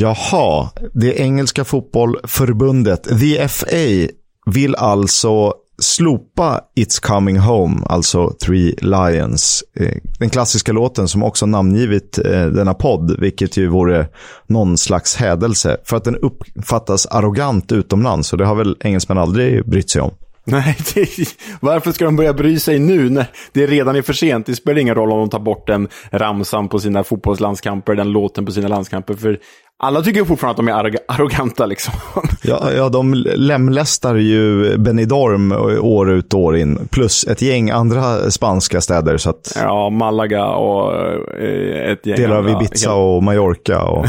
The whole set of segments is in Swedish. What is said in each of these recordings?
Jaha, det engelska fotbollförbundet, the FA, vill alltså slopa It's coming home, alltså Three Lions. Eh, den klassiska låten som också namngivit eh, denna podd, vilket ju vore någon slags hädelse. För att den uppfattas arrogant utomlands och det har väl engelsmän aldrig brytt sig om. Nej, det, varför ska de börja bry sig nu när det redan är för sent? Det spelar ingen roll om de tar bort den ramsan på sina fotbollslandskamper, den låten på sina landskamper, för alla tycker fortfarande att de är arroganta liksom. Ja, ja, de lemlästar ju Benidorm år ut och år in. Plus ett gäng andra spanska städer. Så att... Ja, Malaga och eh, ett gäng Delar av Ibiza helt... och Mallorca. Och...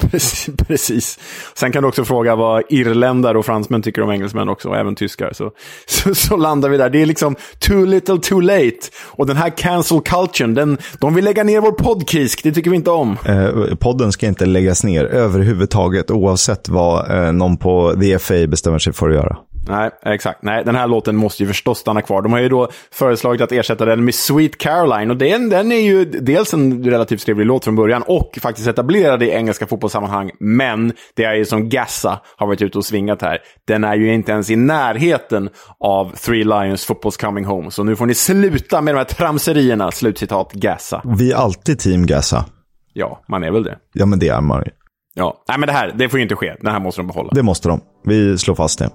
precis, precis. Sen kan du också fråga vad irländare och fransmän tycker om engelsmän också, och även tyskar. Så, så, så, landar vi där. Det är liksom too little too late. Och den här cancel culturen, den, de vill lägga ner vår poddkisk. Det tycker vi inte om. Eh, podden ska inte läggas ner överhuvudtaget, oavsett vad eh, någon på the FA bestämmer sig för att göra. Nej, exakt. Nej, den här låten måste ju förstås stanna kvar. De har ju då föreslagit att ersätta den med Sweet Caroline. Och den, den är ju dels en relativt trevlig låt från början och faktiskt etablerad i engelska fotbollssammanhang. Men det är ju som Gassa har varit ute och svingat här. Den är ju inte ens i närheten av Three Lions Football's Coming Home. Så nu får ni sluta med de här tramserierna. Slutcitat Gassa. Vi är alltid team Gassa. Ja, man är väl det. Ja, men det är man ju. Ja, nej men det här, det får ju inte ske. Det här måste de behålla. Det måste de. Vi slår fast det.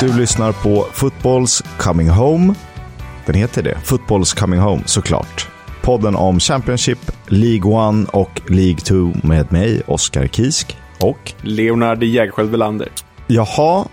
Du lyssnar på Footballs Coming Home. Den heter det. Footballs Coming Home, såklart. Podden om Championship, League 1 och League 2 med mig, Oskar Kisk. Och? Leonard Jägerskiöld Welander. Jaha,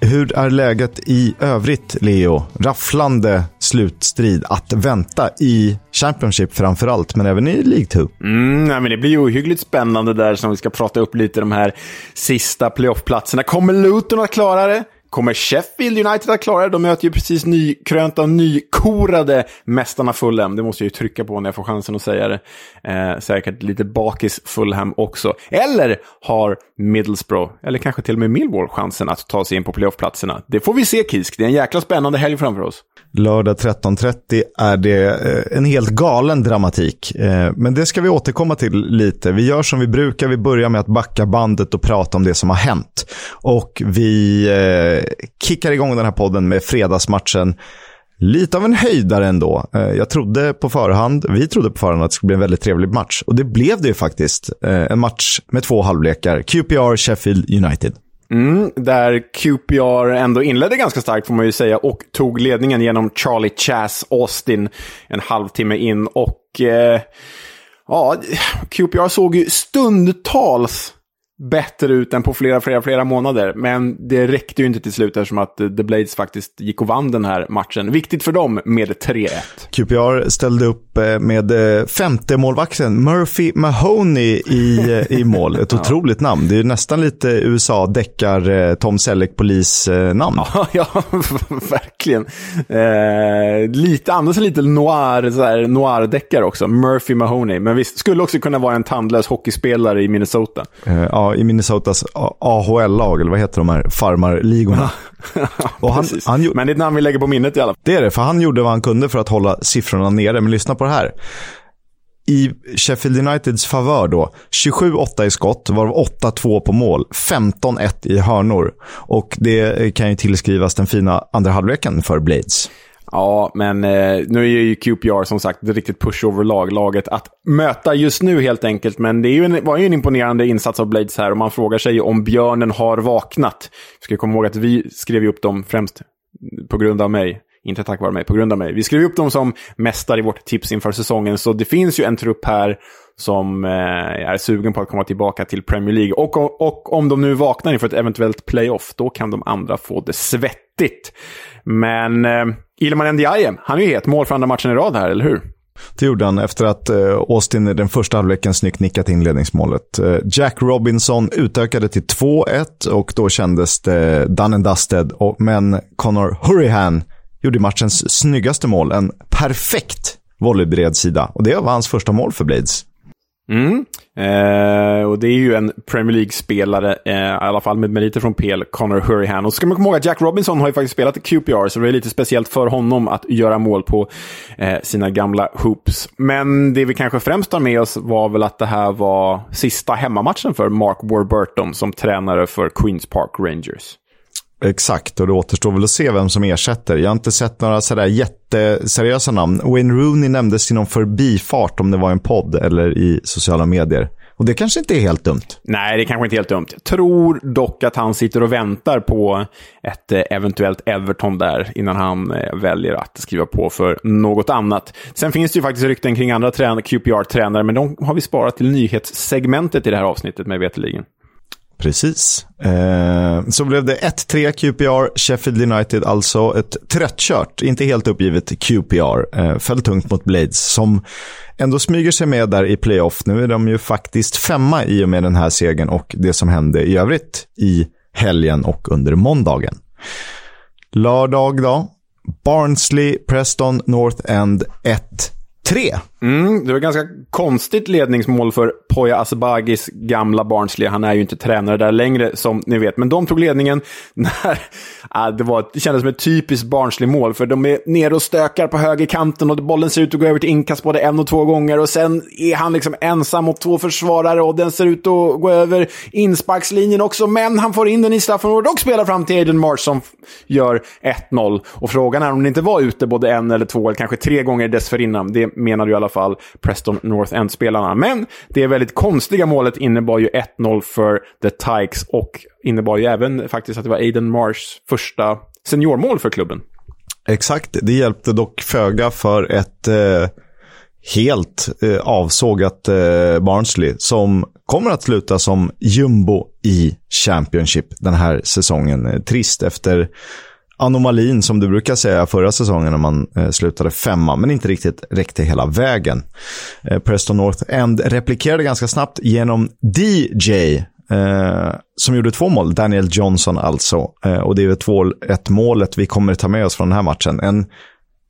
hur är läget i övrigt, Leo? Rafflande slutstrid att vänta i Championship framför allt, men även i League 2. Mm, nej, men det blir ju ohyggligt spännande där som vi ska prata upp lite de här sista playoffplatserna. Kommer Luton att klara det? Kommer Sheffield United att klara det? De möter ju precis nykrönta nykorade mästarna Fulham. Det måste jag ju trycka på när jag får chansen att säga det. Eh, säkert lite bakis Fulham också. Eller har Middlesbrough, eller kanske till och med Millwall, chansen att ta sig in på playoffplatserna? Det får vi se, Kisk. Det är en jäkla spännande helg framför oss. Lördag 13.30 är det eh, en helt galen dramatik. Eh, men det ska vi återkomma till lite. Vi gör som vi brukar. Vi börjar med att backa bandet och prata om det som har hänt. Och vi eh, kickar igång den här podden med fredagsmatchen. Lite av en höjdare ändå. Eh, jag trodde på förhand, vi trodde på förhand att det skulle bli en väldigt trevlig match. Och det blev det ju faktiskt. Eh, en match med två halvlekar. QPR, Sheffield United. Mm, där QPR ändå inledde ganska starkt får man ju säga och tog ledningen genom Charlie Chas Austin en halvtimme in. Och eh, ja, QPR såg ju stundtals bättre ut än på flera, flera, flera månader. Men det räckte ju inte till slut eftersom att The Blades faktiskt gick och vann den här matchen. Viktigt för dem med 3-1. QPR ställde upp eh, med eh, femte målvakten Murphy Mahoney i, eh, i mål. Ett ja. otroligt namn. Det är nästan lite USA-deckar Tom Selleck-polis-namn. Ja, ja, verkligen. Eh, lite, andas lite noir, noir-deckare också. Murphy Mahoney. Men visst, skulle också kunna vara en tandlös hockeyspelare i Minnesota. Eh, ja, i Minnesotas AHL-lag, eller vad heter de här farmarligorna. och han, han, men det är ett namn vi lägger på minnet i alla fall. Det är det, för han gjorde vad han kunde för att hålla siffrorna nere. Men lyssna på det här. I Sheffield Uniteds favör då, 27-8 i skott, varav 8-2 på mål, 15-1 i hörnor. Och det kan ju tillskrivas den fina andra halvleken för Blades. Ja, men eh, nu är ju QPR som sagt det riktigt pushover-lag, laget att möta just nu helt enkelt. Men det är ju en, var ju en imponerande insats av Blades här och man frågar sig om björnen har vaknat. Vi ska komma ihåg att vi skrev upp dem främst på grund av mig. Inte tack vare mig, på grund av mig. Vi skrev upp dem som mästare i vårt tips inför säsongen, så det finns ju en trupp här som eh, är sugen på att komma tillbaka till Premier League. Och, och, om de nu vaknar inför ett eventuellt playoff, då kan de andra få det svettigt. Men eh, Ilman Ndiaye, han är ju het. Mål för andra matchen i rad här, eller hur? Det gjorde han efter att eh, Austin i den första halvleken snyggt nickat inledningsmålet. Eh, Jack Robinson utökade till 2-1 och då kändes det done and dusted. men Connor Hurrihan gjorde matchens snyggaste mål. En perfekt volleybredsida. Och det var hans första mål för Blades. Mm. Eh, och det är ju en Premier League-spelare, eh, i alla fall med meriter från PL, Connor Hurrihan. Och så ska man komma ihåg att Jack Robinson har ju faktiskt spelat i QPR, så det är lite speciellt för honom att göra mål på eh, sina gamla hoops. Men det vi kanske främst har med oss var väl att det här var sista hemmamatchen för Mark Warburton som tränare för Queens Park Rangers. Exakt, och det återstår väl att se vem som ersätter. Jag har inte sett några sådär jätteseriösa namn. Wayne Rooney nämndes i någon förbifart om det var en podd eller i sociala medier. Och det kanske inte är helt dumt. Nej, det är kanske inte är helt dumt. Jag tror dock att han sitter och väntar på ett eh, eventuellt Everton där innan han eh, väljer att skriva på för något annat. Sen finns det ju faktiskt rykten kring andra QPR-tränare, men de har vi sparat till nyhetssegmentet i det här avsnittet med veterligen. Precis. Eh, så blev det 1-3 QPR, Sheffield United alltså. Ett tröttkört, inte helt uppgivet QPR. Eh, föll tungt mot Blades som ändå smyger sig med där i playoff. Nu är de ju faktiskt femma i och med den här segern och det som hände i övrigt i helgen och under måndagen. Lördag då. Barnsley, Preston, North End 1 3. Mm, det var ganska konstigt ledningsmål för Poya Asbagis gamla Barnsley. Han är ju inte tränare där längre, som ni vet. Men de tog ledningen när... Äh, det, var, det kändes som ett typiskt Barnsley-mål, för de är nere och stökar på högerkanten och bollen ser ut att gå över till inkast både en och två gånger. Och sen är han liksom ensam mot två försvarare och den ser ut att gå över insparkslinjen också. Men han får in den i straffområdet och spelar fram till Aiden Marsh som gör 1-0. Och frågan är om den inte var ute både en eller två eller kanske tre gånger dessförinnan. Det menar ju alla alla fall Preston North End-spelarna. Men det väldigt konstiga målet innebar ju 1-0 för The Tykes och innebar ju även faktiskt att det var Aiden Marshs första seniormål för klubben. Exakt, det hjälpte dock föga för ett eh, helt eh, avsågat eh, Barnsley som kommer att sluta som jumbo i Championship den här säsongen. Trist efter anomalin som du brukar säga förra säsongen när man eh, slutade femma, men inte riktigt räckte hela vägen. Eh, Preston North End replikerade ganska snabbt genom DJ, eh, som gjorde två mål. Daniel Johnson alltså. Eh, och det är två, ett målet vi kommer ta med oss från den här matchen. En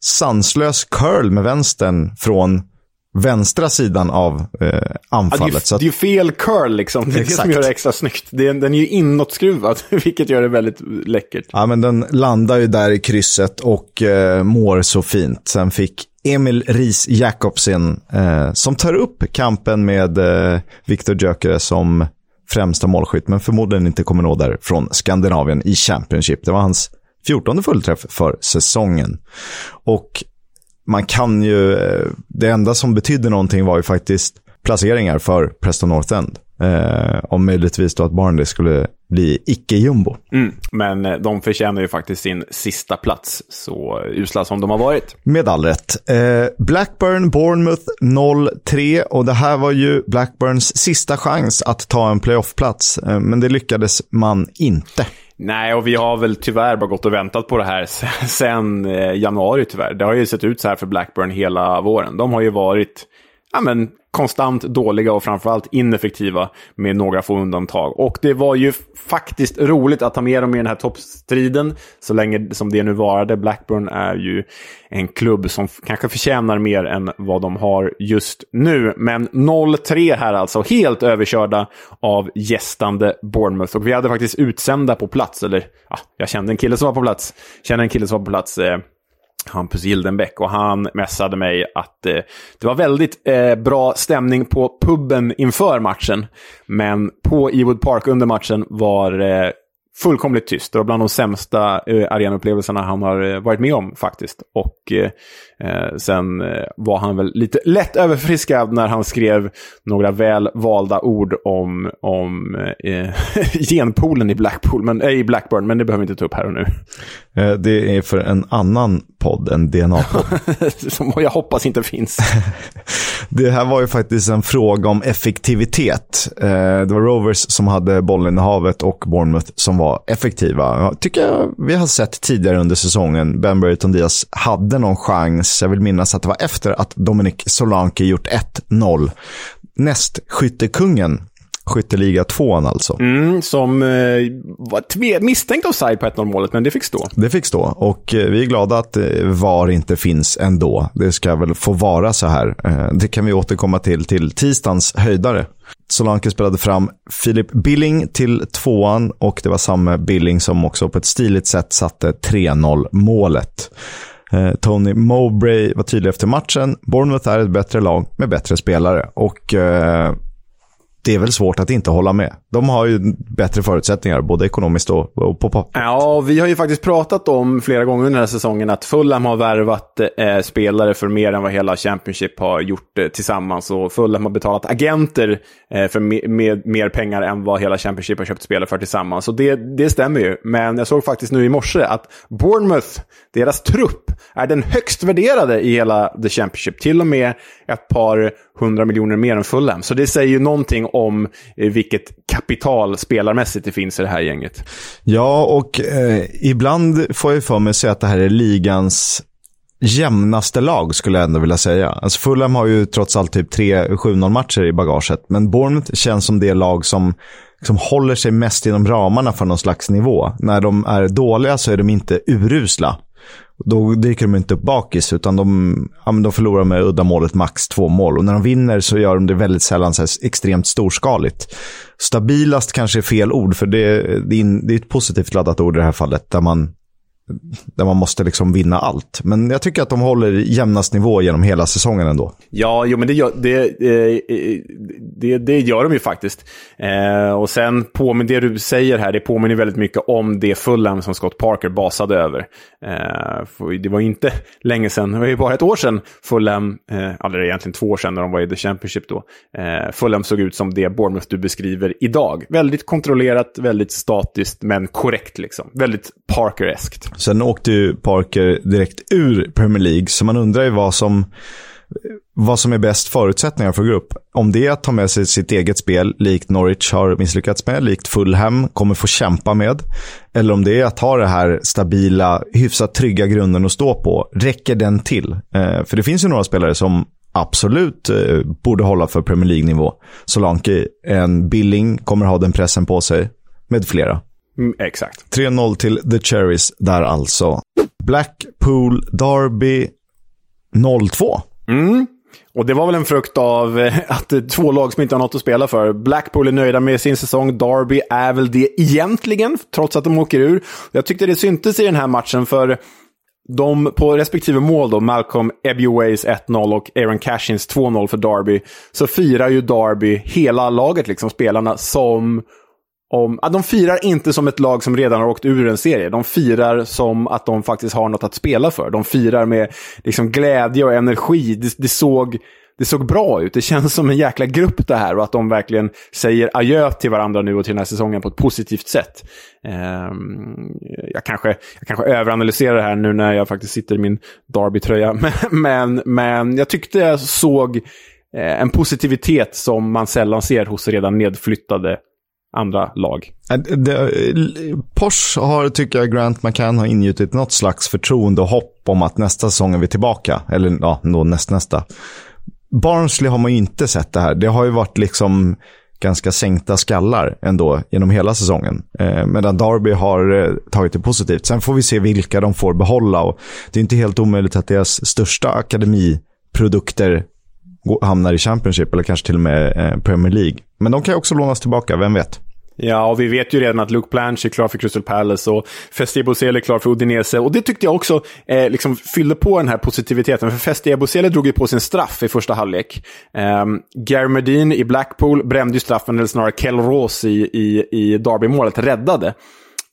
sanslös curl med vänstern från vänstra sidan av eh, anfallet. Ja, det, är, ju fel curl liksom. Det är Exakt. det som gör det extra snyggt. Det är, den är ju inåtskruvad, vilket gör det väldigt läckert. Ja, men den landar ju där i krysset och eh, mår så fint. Sen fick Emil Ries Jakobsen, eh, som tar upp kampen med eh, Viktor Gyökeres som främsta målskytt, men förmodligen inte kommer nå där från Skandinavien i Championship. Det var hans 14 fullträff för säsongen. Och man kan ju, eh, det enda som betydde någonting var ju faktiskt placeringar för Preston North End. Eh, om möjligtvis då att Barnley skulle bli icke-jumbo. Mm, men eh, de förtjänar ju faktiskt sin sista plats, så usla som de har varit. Med all rätt. Eh, Blackburn, Bournemouth 0-3 och det här var ju Blackburns sista chans att ta en playoffplats, eh, men det lyckades man inte. Nej, och vi har väl tyvärr bara gått och väntat på det här sen eh, januari tyvärr. Det har ju sett ut så här för Blackburn hela våren. De har ju varit ja, men, konstant dåliga och framförallt ineffektiva med några få undantag. Och det var ju faktiskt roligt att ta med dem i den här toppstriden så länge som det nu varade. Blackburn är ju en klubb som kanske förtjänar mer än vad de har just nu. Men 0-3 här alltså, helt överkörda av gästande Bournemouth. Och vi hade faktiskt utsända på plats, eller ja, jag kände en kille som var på plats. Känner en kille som var på plats. Eh, Hampus Gildenbäck och han mässade mig att eh, det var väldigt eh, bra stämning på puben inför matchen. Men på Ewood Park under matchen var eh, fullkomligt tyst. Det var bland de sämsta eh, arenaupplevelserna han har eh, varit med om faktiskt. Och eh, eh, sen eh, var han väl lite lätt överfriskad när han skrev några väl valda ord om, om eh, genpoolen i, Blackpool, men, äh, i Blackburn, men det behöver vi inte ta upp här och nu. Det är för en annan podd, en DNA-podd. Som jag hoppas inte finns. det här var ju faktiskt en fråga om effektivitet. Det var Rovers som hade bollen i havet och Bournemouth som var effektiva. Tycker jag vi har sett tidigare under säsongen. Ben Burton Diaz hade någon chans. Jag vill minnas att det var efter att Dominic Solanke gjort 1-0. Nästskyttekungen Skytteliga tvåan alltså. Mm, som eh, var misstänkt offside på 1-0 målet, men det fick stå. Det fick stå och eh, vi är glada att eh, VAR inte finns ändå. Det ska väl få vara så här. Eh, det kan vi återkomma till till tisdagens höjdare. Solanke spelade fram Filip Billing till tvåan och det var samma Billing som också på ett stiligt sätt satte 3-0 målet. Eh, Tony Mowbray var tydlig efter matchen. Bournemouth är ett bättre lag med bättre spelare. Och eh, det är väl svårt att inte hålla med. De har ju bättre förutsättningar, både ekonomiskt och, och på pappret. Ja, vi har ju faktiskt pratat om flera gånger under den här säsongen att Fulham har värvat eh, spelare för mer än vad hela Championship har gjort eh, tillsammans. Och Fulham har betalat agenter eh, för me med mer pengar än vad hela Championship har köpt spelare för tillsammans. Och det, det stämmer ju. Men jag såg faktiskt nu i morse att Bournemouth, deras trupp, är den högst värderade i hela The Championship. Till och med ett par hundra miljoner mer än Fulham. Så det säger ju någonting om eh, vilket kapital spelarmässigt det finns i det här gänget. Ja, och eh, ibland får jag för mig säga att det här är ligans jämnaste lag skulle jag ändå vilja säga. Alltså Fulham har ju trots allt typ tre 7-0 matcher i bagaget. Men Bournemouth känns som det lag som som håller sig mest inom ramarna för någon slags nivå. När de är dåliga så är de inte urusla. Då dyker de inte upp bakis, utan de, ja, de förlorar med uddamålet max två mål. Och när de vinner så gör de det väldigt sällan så extremt storskaligt. Stabilast kanske är fel ord, för det, det, är, det är ett positivt laddat ord i det här fallet, där man där man måste liksom vinna allt. Men jag tycker att de håller jämnast nivå genom hela säsongen ändå. Ja, jo, men det gör, det, eh, eh det, det gör de ju faktiskt. Eh, och sen, påminner det du säger här, det påminner väldigt mycket om det Fulham som Scott Parker basade över. Eh, det var inte länge sedan, det var ju bara ett år sedan Fulham, eh, eller egentligen två år sedan när de var i The Championship då, eh, Fulham såg ut som det Bournemouth du beskriver idag. Väldigt kontrollerat, väldigt statiskt, men korrekt liksom. Väldigt Parker-eskt. Sen åkte ju Parker direkt ur Premier League, så man undrar ju vad som, vad som är bäst förutsättningar för grupp. Om det är att ta med sig sitt eget spel, likt Norwich har misslyckats med, likt Fulham kommer få kämpa med. Eller om det är att ha det här stabila, hyfsat trygga grunden att stå på. Räcker den till? Eh, för det finns ju några spelare som absolut eh, borde hålla för Premier League-nivå. Solanke, en Billing kommer ha den pressen på sig, med flera. Mm, exakt. 3-0 till The Cherries där alltså. Blackpool Derby 0-2. Mm. Och det var väl en frukt av eh, att två lag som inte har något att spela för. Blackpool är nöjda med sin säsong. Derby är väl det egentligen, trots att de åker ur. Jag tyckte det syntes i den här matchen, för de på respektive mål då, Malcolm Ebuways 1-0 och Aaron Cashins 2-0 för Derby, så firar ju Derby hela laget, liksom spelarna, som om, att de firar inte som ett lag som redan har åkt ur en serie. De firar som att de faktiskt har något att spela för. De firar med liksom, glädje och energi. Det, det, såg, det såg bra ut. Det känns som en jäkla grupp det här och att de verkligen säger adjö till varandra nu och till den här säsongen på ett positivt sätt. Um, jag, kanske, jag kanske överanalyserar det här nu när jag faktiskt sitter i min Derby-tröja. Men, men, men jag tyckte jag såg eh, en positivitet som man sällan ser hos redan nedflyttade andra lag. Äh, Porsche har, tycker jag, Grant McCann har ingjutit något slags förtroende och hopp om att nästa säsong är vi tillbaka. Eller ja, då nästnästa. Barnsley har man ju inte sett det här. Det har ju varit liksom ganska sänkta skallar ändå genom hela säsongen. Eh, medan Derby har eh, tagit det positivt. Sen får vi se vilka de får behålla. Och det är inte helt omöjligt att deras största akademiprodukter hamnar i Championship eller kanske till och med eh, Premier League. Men de kan ju också lånas tillbaka, vem vet? Ja, och vi vet ju redan att Luke Blanche är klar för Crystal Palace och Festi Ebosele är klar för Udinese. Och det tyckte jag också eh, liksom fyllde på den här positiviteten. För Festi Ebosele drog ju på sin straff i första halvlek. Um, Gary Medin i Blackpool brände ju straffen, eller snarare Kell Ross i, i, i Derby-målet räddade.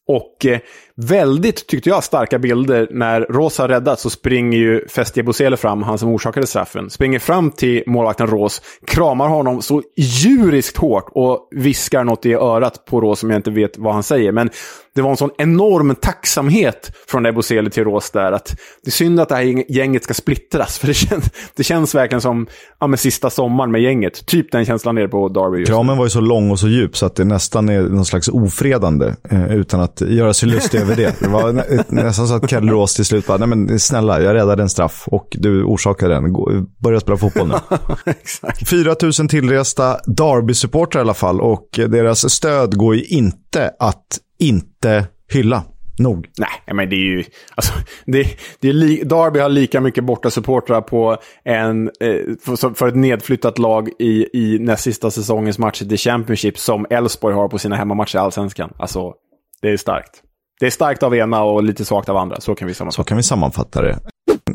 Och eh, väldigt, tyckte jag, starka bilder. När Rås har räddat så springer ju Festia Bosele fram, han som orsakade straffen. Springer fram till målvakten Rås, kramar honom så djuriskt hårt och viskar något i örat på Rås som jag inte vet vad han säger. Men det var en sån enorm tacksamhet från Ebosele till Rås där. Att det är synd att det här gänget ska splittras. För det känns, det känns verkligen som ja, med sista sommaren med gänget. Typ den känslan nere på Derby. Kramen var ju så lång och så djup så att det nästan är någon slags ofredande. Eh, utan att göra sig lustig bredvid det. Det var nästan så att Kalle Rås till slut bara, nej men snälla, jag räddade en straff och du orsakade den. Börja spela fotboll nu. Exakt. 4 000 tillresta Derby-supportrar i alla fall och deras stöd går ju inte att inte hylla. Nog. Nej, men det är ju... Alltså, det, det är li, Derby har lika mycket bortasupportrar på en, eh, för, ett nedflyttat lag i, i näst sista säsongens match i Championship som Elfsborg har på sina hemmamatcher i Allsvenskan. Alltså, det är starkt. Det är starkt av ena och lite svagt av andra. Så kan vi sammanfatta. Så kan vi sammanfatta det.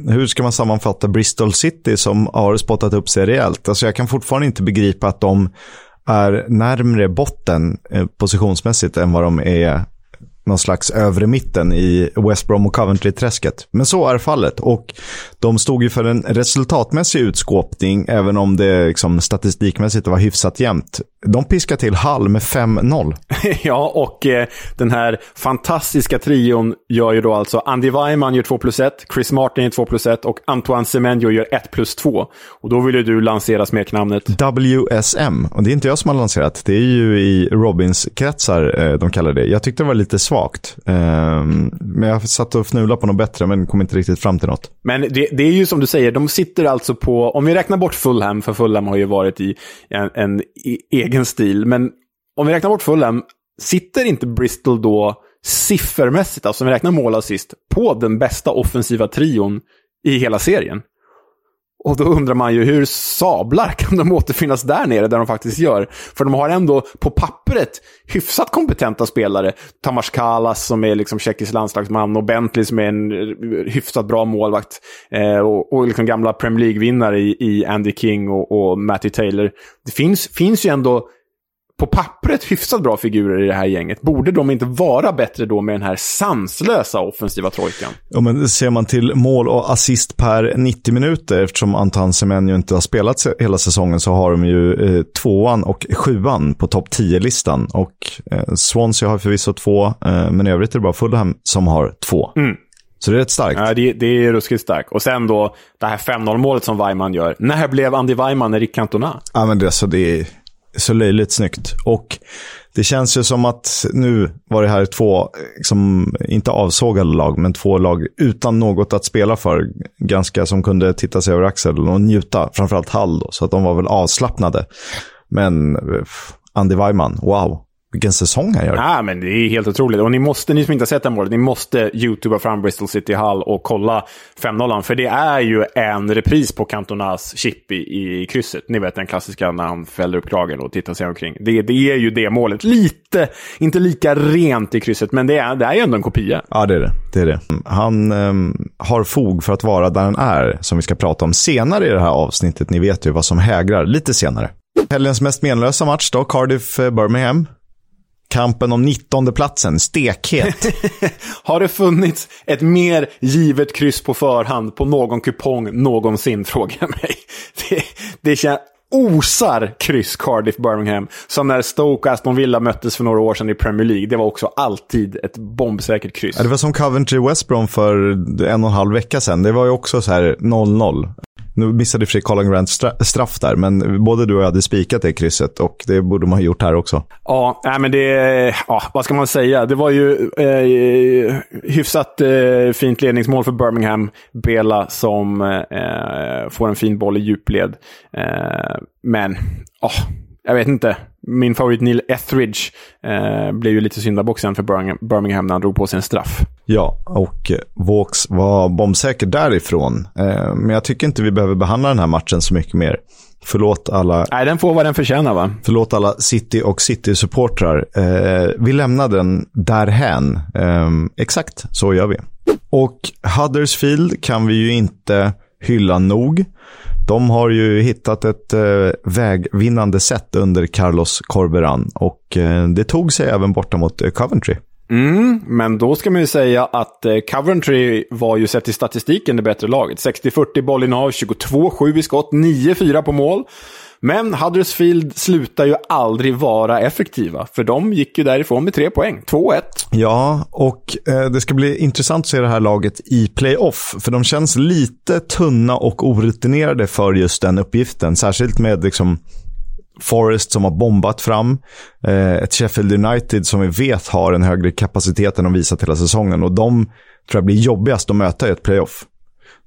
Hur ska man sammanfatta Bristol City som har spottat upp sig rejält? Alltså jag kan fortfarande inte begripa att de är närmre botten eh, positionsmässigt än vad de är någon slags övre mitten i West Brom och Coventry-träsket. Men så är fallet och de stod ju för en resultatmässig utskåpning, även om det liksom, statistikmässigt var hyfsat jämnt. De piskar till Hall med 5-0. ja, och eh, den här fantastiska trion gör ju då alltså Andy Weimann gör 2 plus 1, Chris Martin gör 2 plus 1 och Antoine Semenyo gör 1 plus 2. Och då vill ju du lansera smeknamnet WSM. Och det är inte jag som har lanserat. Det är ju i Robins-kretsar eh, de kallar det. Jag tyckte det var lite svagt. Eh, men jag satt och fnulade på något bättre, men kom inte riktigt fram till något. Men det, det, är ju som du säger, de sitter alltså på, om vi räknar bort Fulham, för Fulham har ju varit i en, en egen stil, men om vi räknar bort Fulham, sitter inte Bristol då siffermässigt, alltså om vi räknar mål assist, på den bästa offensiva trion i hela serien? Och då undrar man ju hur sablar kan de återfinnas där nere, där de faktiskt gör? För de har ändå på pappret hyfsat kompetenta spelare. Tamas Kalas som är liksom tjeckisk landslagsman och Bentley som är en hyfsat bra målvakt. Eh, och, och liksom gamla Premier League-vinnare i, i, Andy King och, och Matty Taylor. Det finns, finns ju ändå på pappret hyfsat bra figurer i det här gänget. Borde de inte vara bättre då med den här sanslösa offensiva trojkan? Ja, men ser man till mål och assist per 90 minuter, eftersom Anton Semenyo inte har spelat hela säsongen, så har de ju eh, tvåan och sjuan på topp 10-listan. Och eh, Swansea har förvisso två, eh, men i övrigt är det bara Fulham som har två. Mm. Så det är rätt starkt. Ja, det, det är ruskigt starkt. Och sen då det här 5-0-målet som Weimann gör. När blev Andy Weimann Erik Cantona? Ja, men det, så det är så löjligt snyggt. Och det känns ju som att nu var det här två, liksom, inte avsågade lag, men två lag utan något att spela för. Ganska som kunde titta sig över axeln och njuta. Framförallt Hall då, så att de var väl avslappnade. Men eh, Andy Weimann, wow. Vilken säsong han gör. Ja, men det är helt otroligt. Och ni måste, ni som inte har sett det målet, ni måste youtuba fram Bristol City Hall och kolla 5-0. För det är ju en repris på Cantonas chip i, i krysset. Ni vet den klassiska när han fäller upp kragen och tittar sig omkring. Det, det är ju det målet. Lite, inte lika rent i krysset, men det är, det är ju ändå en kopia. Ja, det är det. det, är det. Han um, har fog för att vara där han är, som vi ska prata om senare i det här avsnittet. Ni vet ju vad som hägrar lite senare. Helgens mest menlösa match då, Cardiff-Birmingham. Kampen om 19 platsen, stekhet. Har det funnits ett mer givet kryss på förhand på någon kupong någonsin, frågar jag mig. Det, det känns osar kryss Cardiff Birmingham. Som när Stoke och Aston Villa möttes för några år sedan i Premier League. Det var också alltid ett bombsäkert kryss. Ja, det var som Coventry West Brom för en och en halv vecka sedan. Det var ju också så här 0-0. Nu missade för sig Colin Grant straff där, men både du och jag hade spikat det krysset och det borde man ha gjort här också. Ja, nej, men det, ja, vad ska man säga? Det var ju eh, hyfsat eh, fint ledningsmål för Birmingham. Bela som eh, får en fin boll i djupled. Eh, men, oh, jag vet inte. Min favorit Neil Etheridge eh, blev ju lite syndabocken för Birmingham när han drog på sig en straff. Ja, och Vaux var bombsäker därifrån. Eh, men jag tycker inte vi behöver behandla den här matchen så mycket mer. Förlåt alla... Nej, den får vad den förtjänar va? Förlåt alla City och City-supportrar. Eh, vi lämnar den därhän. Eh, exakt, så gör vi. Och Huddersfield kan vi ju inte hylla nog. De har ju hittat ett eh, vägvinnande sätt under Carlos Corberan och eh, det tog sig även borta mot eh, Coventry. Mm, men då ska man ju säga att eh, Coventry var ju sett i statistiken det bättre laget. 60-40 bollinnehav, 22-7 i skott, 9-4 på mål. Men Huddersfield slutar ju aldrig vara effektiva, för de gick ju därifrån med tre poäng, 2-1. Ja, och eh, det ska bli intressant att se det här laget i playoff, för de känns lite tunna och orutinerade för just den uppgiften, särskilt med liksom Forest som har bombat fram. Eh, ett Sheffield United som vi vet har en högre kapacitet än de visat hela säsongen. Och de tror jag blir jobbigast att möta i ett playoff.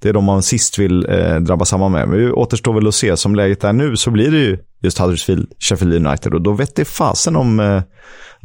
Det är de man sist vill eh, drabba samman med. Men det återstår väl att se. Som läget är nu så blir det ju just Huddersfield, Sheffield United. Och då vet det fasen om eh,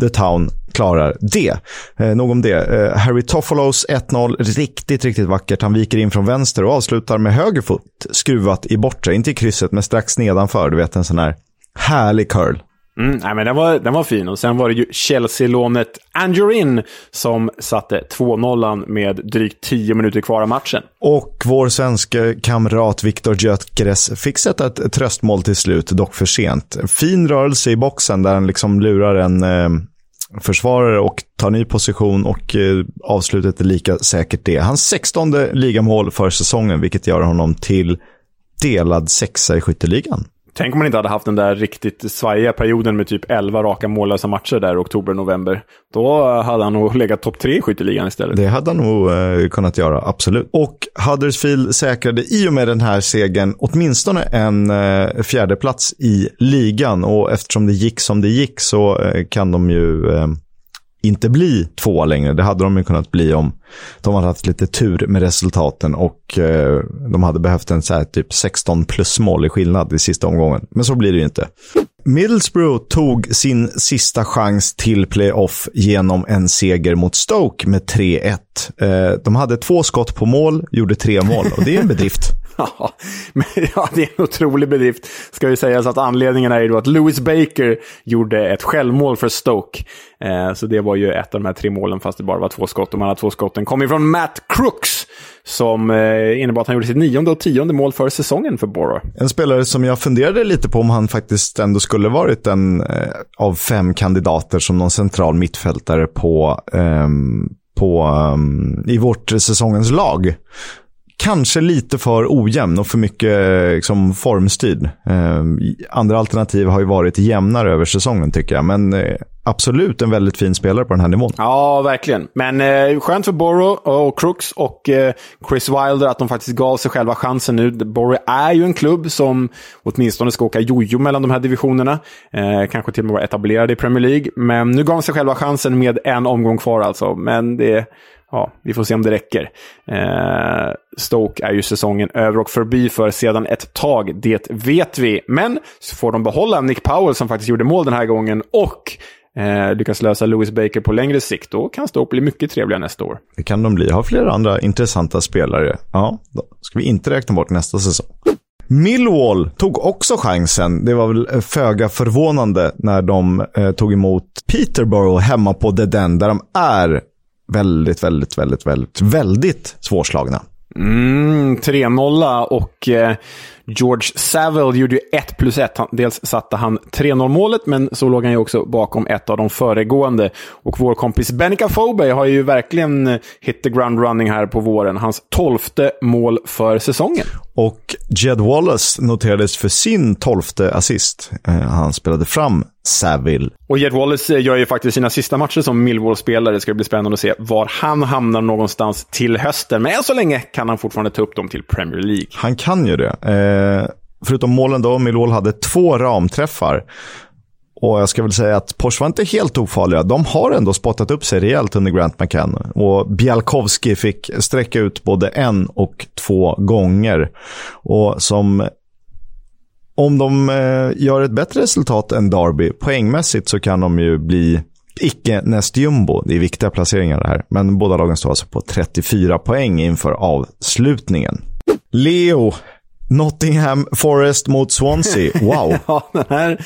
The Town klarar det. Eh, nog om det. Eh, Harry Toffolos 1-0, riktigt, riktigt vackert. Han viker in från vänster och avslutar med höger fot, skruvat i bortre. Inte i krysset, men strax nedanför. Du vet, en sån här härlig curl. Mm, nej, men den, var, den var fin. Och sen var det ju Chelsea-lånet Angerin som satte 2-0 med drygt 10 minuter kvar av matchen. Och vår svenska kamrat Viktor Gyökeres fick sätta ett tröstmål till slut, dock för sent. Fin rörelse i boxen där han liksom lurar en eh, försvarare och tar ny position och eh, avslutet är lika säkert det. Hans 16 ligamål för säsongen, vilket gör honom till delad sexa i skytteligan. Tänk om man inte hade haft den där riktigt svajiga perioden med typ 11 raka mållösa matcher där i oktober-november. Då eh, hade han nog legat topp tre i skytteligan istället. Det hade han nog eh, kunnat göra, absolut. Och Huddersfield säkrade i och med den här segern åtminstone en eh, fjärdeplats i ligan. Och eftersom det gick som det gick så eh, kan de ju eh, inte bli tvåa längre. Det hade de ju kunnat bli om de hade haft lite tur med resultaten och eh, de hade behövt en så här typ 16 plus mål i skillnad i sista omgången. Men så blir det ju inte. Middlesbrough tog sin sista chans till playoff genom en seger mot Stoke med 3-1. Eh, de hade två skott på mål, gjorde tre mål och det är en bedrift. Ja, men, ja, det är en otrolig bedrift. Ska ju sägas att anledningen är ju då att Lewis Baker gjorde ett självmål för Stoke. Eh, så det var ju ett av de här tre målen, fast det bara var två skott. De andra två skotten kom ifrån Matt Crooks, som eh, innebar att han gjorde sitt nionde och tionde mål för säsongen för Borough. En spelare som jag funderade lite på om han faktiskt ändå skulle varit en eh, av fem kandidater som någon central mittfältare på, ehm, på, ehm, i vårt säsongens lag kanske lite för ojämn och för mycket eh, liksom, formstyrd. Eh, andra alternativ har ju varit jämnare över säsongen tycker jag, men eh, absolut en väldigt fin spelare på den här nivån. Ja, verkligen. Men eh, skönt för Borough och Crooks och eh, Chris Wilder att de faktiskt gav sig själva chansen nu. Borough är ju en klubb som åtminstone ska åka jojo mellan de här divisionerna. Eh, kanske till och med vara etablerade i Premier League. Men nu gav de sig själva chansen med en omgång kvar alltså. Men det ja, vi får se om det räcker. Eh, Stoke är ju säsongen över och förbi för sedan ett tag, det vet vi. Men så får de behålla Nick Powell som faktiskt gjorde mål den här gången och eh, lyckas lösa Lewis Baker på längre sikt. Då kan Stoke bli mycket trevligare nästa år. Det kan de bli. Har flera andra intressanta spelare. Ja, då ska vi inte räkna bort nästa säsong. Millwall tog också chansen. Det var väl eh, föga förvånande när de eh, tog emot Peterborough hemma på The Den, där de är väldigt, väldigt, väldigt, väldigt, väldigt svårslagna. Mm, 3-0 och eh, George Saville gjorde ju 1 plus 1. Dels satte han 3-0 målet, men så låg han ju också bakom ett av de föregående. Och vår kompis Benica Fobe har ju verkligen eh, hit the ground running här på våren. Hans tolfte mål för säsongen. Och Jed Wallace noterades för sin tolfte assist. Eh, han spelade fram Saville. Och Jed Wallace eh, gör ju faktiskt sina sista matcher som Millwall-spelare. Det ska bli spännande att se var han hamnar någonstans till hösten. Men än så länge kan han fortfarande ta upp dem till Premier League. Han kan ju det. Eh, förutom målen då, Millwall hade två ramträffar. Och jag ska väl säga att Porsche var inte helt ofarliga. De har ändå spottat upp sig rejält under Grant McCann. Och Bjalkowski fick sträcka ut både en och två gånger. Och som om de eh, gör ett bättre resultat än Derby poängmässigt så kan de ju bli icke näst jumbo. Det är viktiga placeringar det här. Men båda lagen står alltså på 34 poäng inför avslutningen. Leo Nottingham Forest mot Swansea. Wow. ja, den här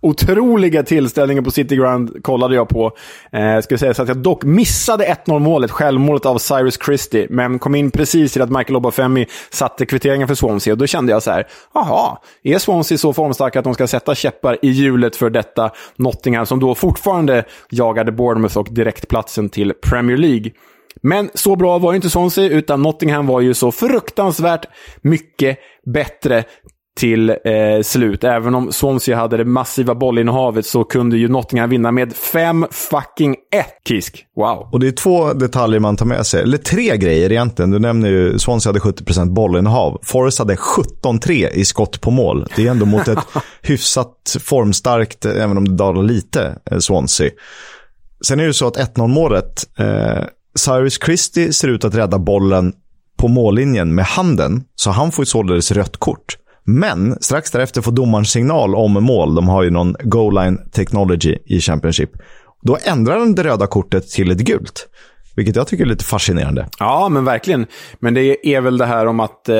otroliga tillställningen på City Ground kollade jag på. Eh, ska säga så att jag dock missade 1-0 målet, självmålet av Cyrus Christie, men kom in precis i att Michael Obafemi satte kvitteringen för Swansea. Och då kände jag så här, jaha, är Swansea så formstarka att de ska sätta käppar i hjulet för detta Nottingham, som då fortfarande jagade Bournemouth och direktplatsen till Premier League? Men så bra var ju inte Swansea, utan Nottingham var ju så fruktansvärt mycket bättre. till eh, slut. Även om Swansea hade det massiva bollinnehavet så kunde ju Nottingham vinna med 5 fucking 1 Kisk. Wow. Och det är två detaljer man tar med sig. Eller tre grejer egentligen. Du nämner ju Swansea hade 70% bollinnehav. Forrest hade 17-3 i skott på mål. Det är ändå mot ett hyfsat formstarkt, även om det dalar lite, eh, Swansea. Sen är det så att 1-0 målet, eh, Cyrus Christie ser ut att rädda bollen på mållinjen med handen, så han får således rött kort. Men strax därefter får domaren signal om mål. De har ju någon goal line technology i Championship. Då ändrar de det röda kortet till ett gult. Vilket jag tycker är lite fascinerande. Ja, men verkligen. Men det är väl det här om att eh,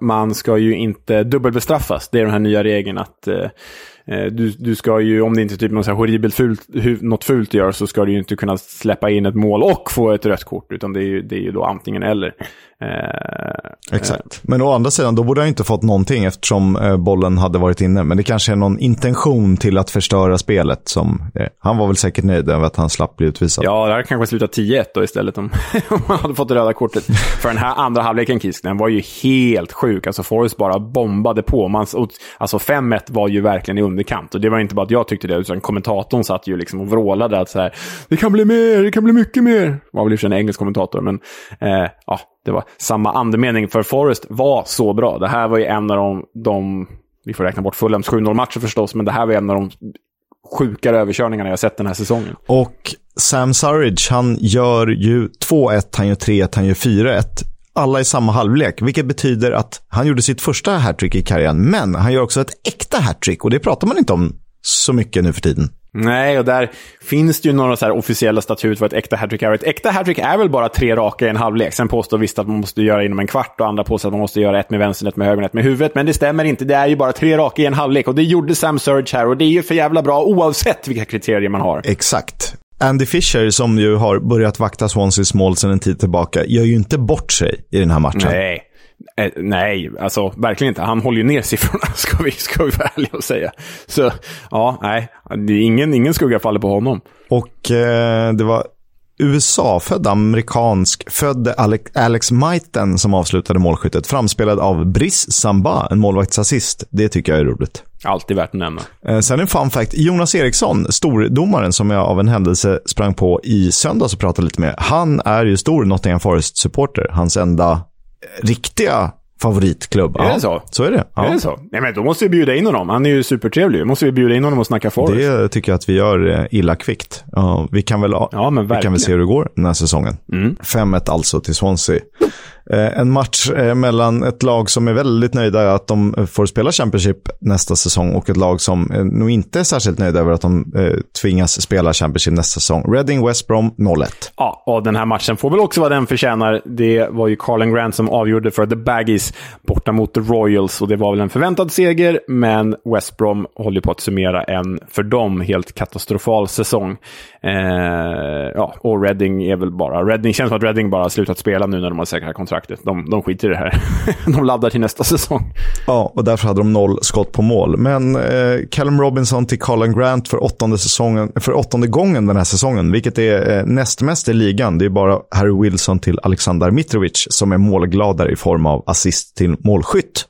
man ska ju inte dubbelbestraffas. Det är den här nya regeln att Eh, du, du ska ju, om det inte är typ något horribelt fult, något fult gör, så ska du ju inte kunna släppa in ett mål och få ett rött kort. Utan det är ju, det är ju då antingen eller. Eh, Exakt. Eh. Men å andra sidan, då borde han inte fått någonting eftersom eh, bollen hade varit inne. Men det kanske är någon intention till att förstöra spelet. Som, eh, han var väl säkert nöjd över att han slapp bli utvisad. Ja, det hade kanske slutat 10-1 då istället om, om man hade fått det röda kortet. För den här andra halvleken, Kisk, den var ju helt sjuk. Alltså Forrest bara bombade på. Man, alltså 5-1 var ju verkligen i underkant. Och det var inte bara att jag tyckte det, utan kommentatorn satt ju liksom och vrålade att så här, det kan bli mer, det kan bli mycket mer. Det var väl i och för sig en engelsk kommentator, men eh, ja, det var samma andemening. För Forrest var så bra. Det här var ju en av de, de vi får räkna bort Fulhams 7-0-matcher förstås, men det här var en av de sjukare överkörningarna jag sett den här säsongen. Och Sam Surridge, han gör ju 2-1, han gör 3-1, han gör 4-1 alla i samma halvlek, vilket betyder att han gjorde sitt första hattrick i karriären, men han gör också ett äkta hattrick och det pratar man inte om så mycket nu för tiden. Nej, och där finns det ju några så officiella statut för ett äkta hattrick är. Ett äkta hattrick är väl bara tre raka i en halvlek. Sen påstår visst att man måste göra inom en kvart och andra påstår att man måste göra ett med vänstern, ett med höger, ett med huvudet. Men det stämmer inte. Det är ju bara tre raka i en halvlek och det gjorde Sam Surge här och det är ju för jävla bra oavsett vilka kriterier man har. Exakt. Andy Fisher, som ju har börjat vakta Swanseas mål sedan en tid tillbaka, gör ju inte bort sig i den här matchen. Nej. Eh, nej, alltså verkligen inte. Han håller ju ner siffrorna, ska vi, ska vi vara ärliga och säga. Så ja, nej, det är ingen, ingen skugga faller på honom. Och eh, det var USA-född amerikansk född Alex, Alex Maiten som avslutade målskyttet. Framspelad av Brice Samba, en målvaktsassist. Det tycker jag är roligt. Alltid värt att nämna. Eh, sen en fun fact. Jonas Eriksson, stordomaren som jag av en händelse sprang på i söndags och pratade lite med. Han är ju stor Nottingham Forest-supporter. Hans enda riktiga favoritklubb. Är det så? Så är det. Ja. Är det så? Nej, men då måste vi bjuda in honom. Han är ju supertrevlig. Då måste vi bjuda in honom och snacka Forest. Det tycker jag att vi gör eh, illa kvickt. Ja, vi kan väl, ja, vi kan väl se hur det går den här säsongen. Mm. 5-1 alltså till Swansea. Eh, en match eh, mellan ett lag som är väldigt nöjda att de eh, får spela Championship nästa säsong och ett lag som nog inte är särskilt nöjda över att de tvingas spela Championship nästa säsong. Reading West Brom 0-1. Ja, och den här matchen får väl också vara den förtjänar. Det var ju Carlin Grant som avgjorde för The Baggies borta mot The Royals och det var väl en förväntad seger, men West Brom håller på att summera en för dem helt katastrofal säsong. Eh, ja, och Reading är väl bara... Reading känns som att Reading bara har slutat spela nu när de har säkrat kontraktet. De, de skiter i det här. de laddar till nästa säsong. Ja, och därför hade de noll skott på mål. Men eh, Callum Robinson till Colin Grant för åttonde, säsongen, för åttonde gången den här säsongen, vilket är eh, näst mest i ligan. Det är bara Harry Wilson till Alexander Mitrovic som är målgladare i form av assist till målskytt.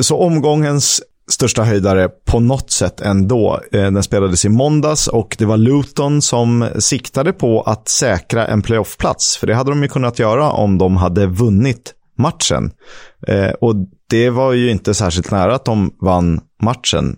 Så omgångens största höjdare på något sätt ändå. Eh, den spelades i måndags och det var Luton som siktade på att säkra en playoffplats. För det hade de ju kunnat göra om de hade vunnit matchen. Eh, och det var ju inte särskilt nära att de vann matchen.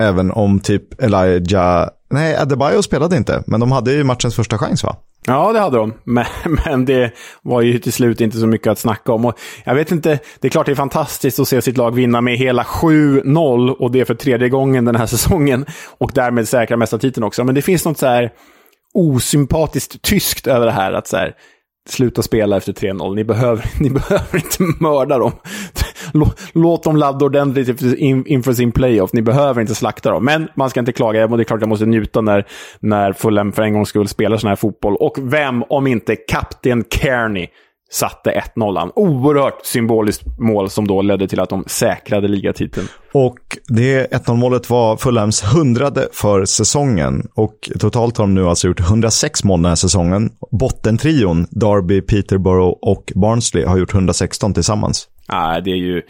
Även om typ Elijah... Nej, Adebayo spelade inte, men de hade ju matchens första chans va? Ja, det hade de. Men, men det var ju till slut inte så mycket att snacka om. Och jag vet inte, det är klart det är fantastiskt att se sitt lag vinna med hela 7-0 och det för tredje gången den här säsongen. Och därmed säkra mästartiteln också. Men det finns något så här osympatiskt tyskt över det här. Att så här, sluta spela efter 3-0. Ni behöver, ni behöver inte mörda dem. Låt dem ladda ordentligt inför sin playoff. Ni behöver inte slakta dem. Men man ska inte klaga. Det är klart jag måste njuta när, när Fulham för en gångs skull spelar sån här fotboll. Och vem, om inte kapten Kearney, satte 1-0. Oerhört symboliskt mål som då ledde till att de säkrade ligatiteln. Och det 1-0 målet var Fulhams hundrade för säsongen. Och totalt har de nu alltså gjort 106 mål den här säsongen. Bottentrion, Derby, Peterborough och Barnsley har gjort 116 tillsammans. Nej, det är ju...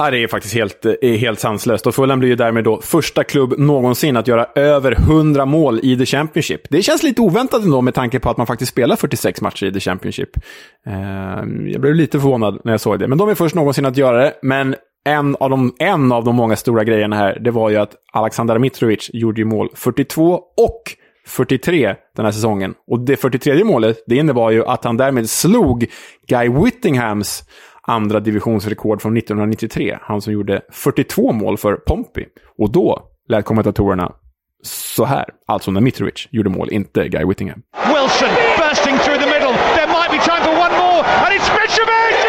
Ja, det är faktiskt helt, eh, helt sanslöst. Och Fulham blir ju därmed då första klubb någonsin att göra över 100 mål i The Championship. Det känns lite oväntat ändå med tanke på att man faktiskt spelar 46 matcher i The Championship. Ehm, jag blev lite förvånad när jag såg det. Men de är först någonsin att göra det. Men en av, de, en av de många stora grejerna här, det var ju att Aleksandar Mitrovic gjorde ju mål 42 och 43 den här säsongen. Och det 43 målet, det innebar ju att han därmed slog Guy Whittinghams andra divisionsrekord från 1993. Han som gjorde 42 mål för Pompey. Och då lät kommentatorerna så här. Alltså när Mitrovic gjorde mål, inte Guy Whittingham. Wilson bursting through the middle. There might be time for one more. And it's Mitrovic!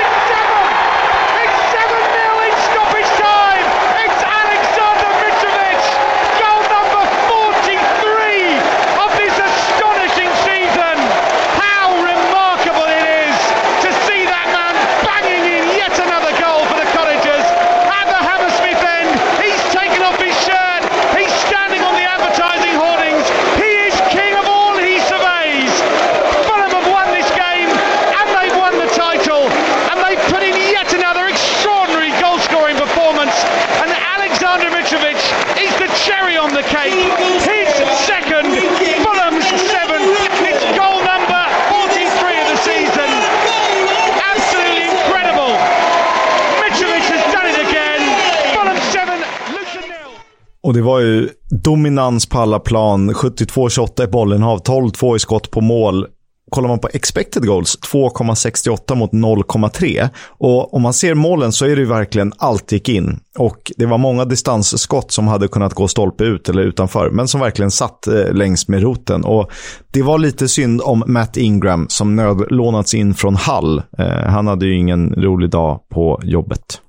Och det var ju dominans på alla plan. 72-28 i bollinnehav, 12-2 i skott på mål. Kollar man på expected goals, 2,68 mot 0,3. Och om man ser målen så är det ju verkligen allt gick in. Och det var många distansskott som hade kunnat gå stolpe ut eller utanför, men som verkligen satt eh, längs med roten. Och det var lite synd om Matt Ingram som nödlånats in från Hall. Eh, han hade ju ingen rolig dag på jobbet.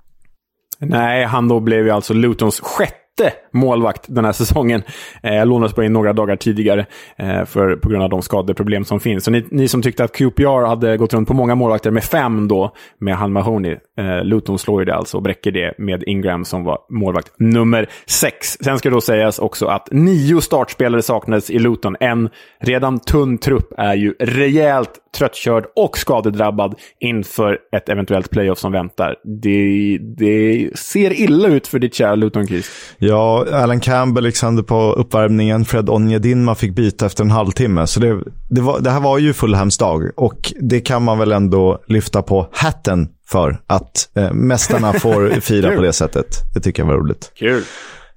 Nej, han då blev ju alltså Lutons sjätte målvakt den här säsongen. Eh, lånades bara in några dagar tidigare eh, för, på grund av de skadeproblem som finns. Så ni, ni, som tyckte att QPR hade gått runt på många målvakter med fem då, med Han Mahoney. Eh, Luton slår ju det alltså och bräcker det med Ingram som var målvakt nummer sex. Sen ska då sägas också att nio startspelare saknades i Luton. En redan tunn trupp är ju rejält tröttkörd och skadedrabbad inför ett eventuellt playoff som väntar. Det, det ser illa ut för ditt kära Luton-kris. Ja, Alan Campbell liksom på uppvärmningen. Fred Onjedinma fick byta efter en halvtimme. Så det, det, var, det här var ju Fulhams dag. Och det kan man väl ändå lyfta på hatten för. Att eh, mästarna får fira på det sättet. Det tycker jag var roligt. Kul.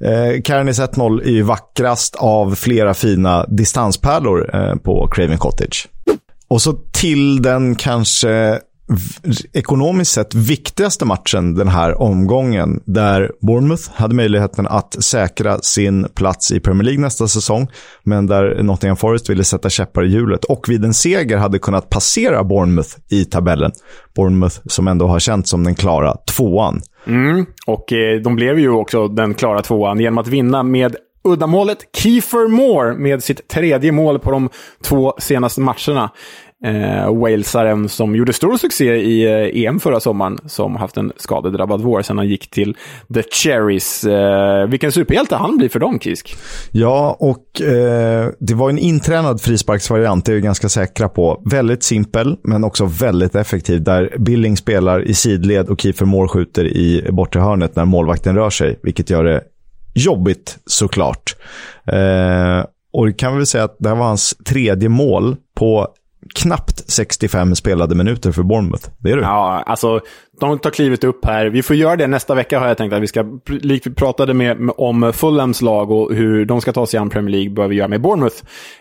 Eh, Karanis 1-0 är ju vackrast av flera fina distanspärlor eh, på Craven Cottage. Och så till den kanske ekonomiskt sett viktigaste matchen den här omgången där Bournemouth hade möjligheten att säkra sin plats i Premier League nästa säsong men där Nottingham Forest ville sätta käppar i hjulet och vid en seger hade kunnat passera Bournemouth i tabellen. Bournemouth som ändå har känts som den klara tvåan. Mm, och eh, de blev ju också den klara tvåan genom att vinna med uddamålet Kiefer Moore med sitt tredje mål på de två senaste matcherna eh, walesaren som gjorde stor succé i eh, EM förra sommaren, som haft en skadedrabbad vår sen han gick till The Cherries. Eh, vilken superhjälte han blir för dem, Kisk. Ja, och eh, det var en intränad frisparksvariant, det är vi ganska säkra på. Väldigt simpel, men också väldigt effektiv, där Billing spelar i sidled och Kiefer Moore skjuter i bortre hörnet när målvakten rör sig, vilket gör det jobbigt såklart. Eh, och det kan vi väl säga att det här var hans tredje mål på knappt 65 spelade minuter för Bournemouth. Det är du. Ja, alltså de tar klivet upp här. Vi får göra det nästa vecka har jag tänkt att vi ska, likt vi pratade med, om Fulhams lag och hur de ska ta sig an Premier League, bör vi göra med Bournemouth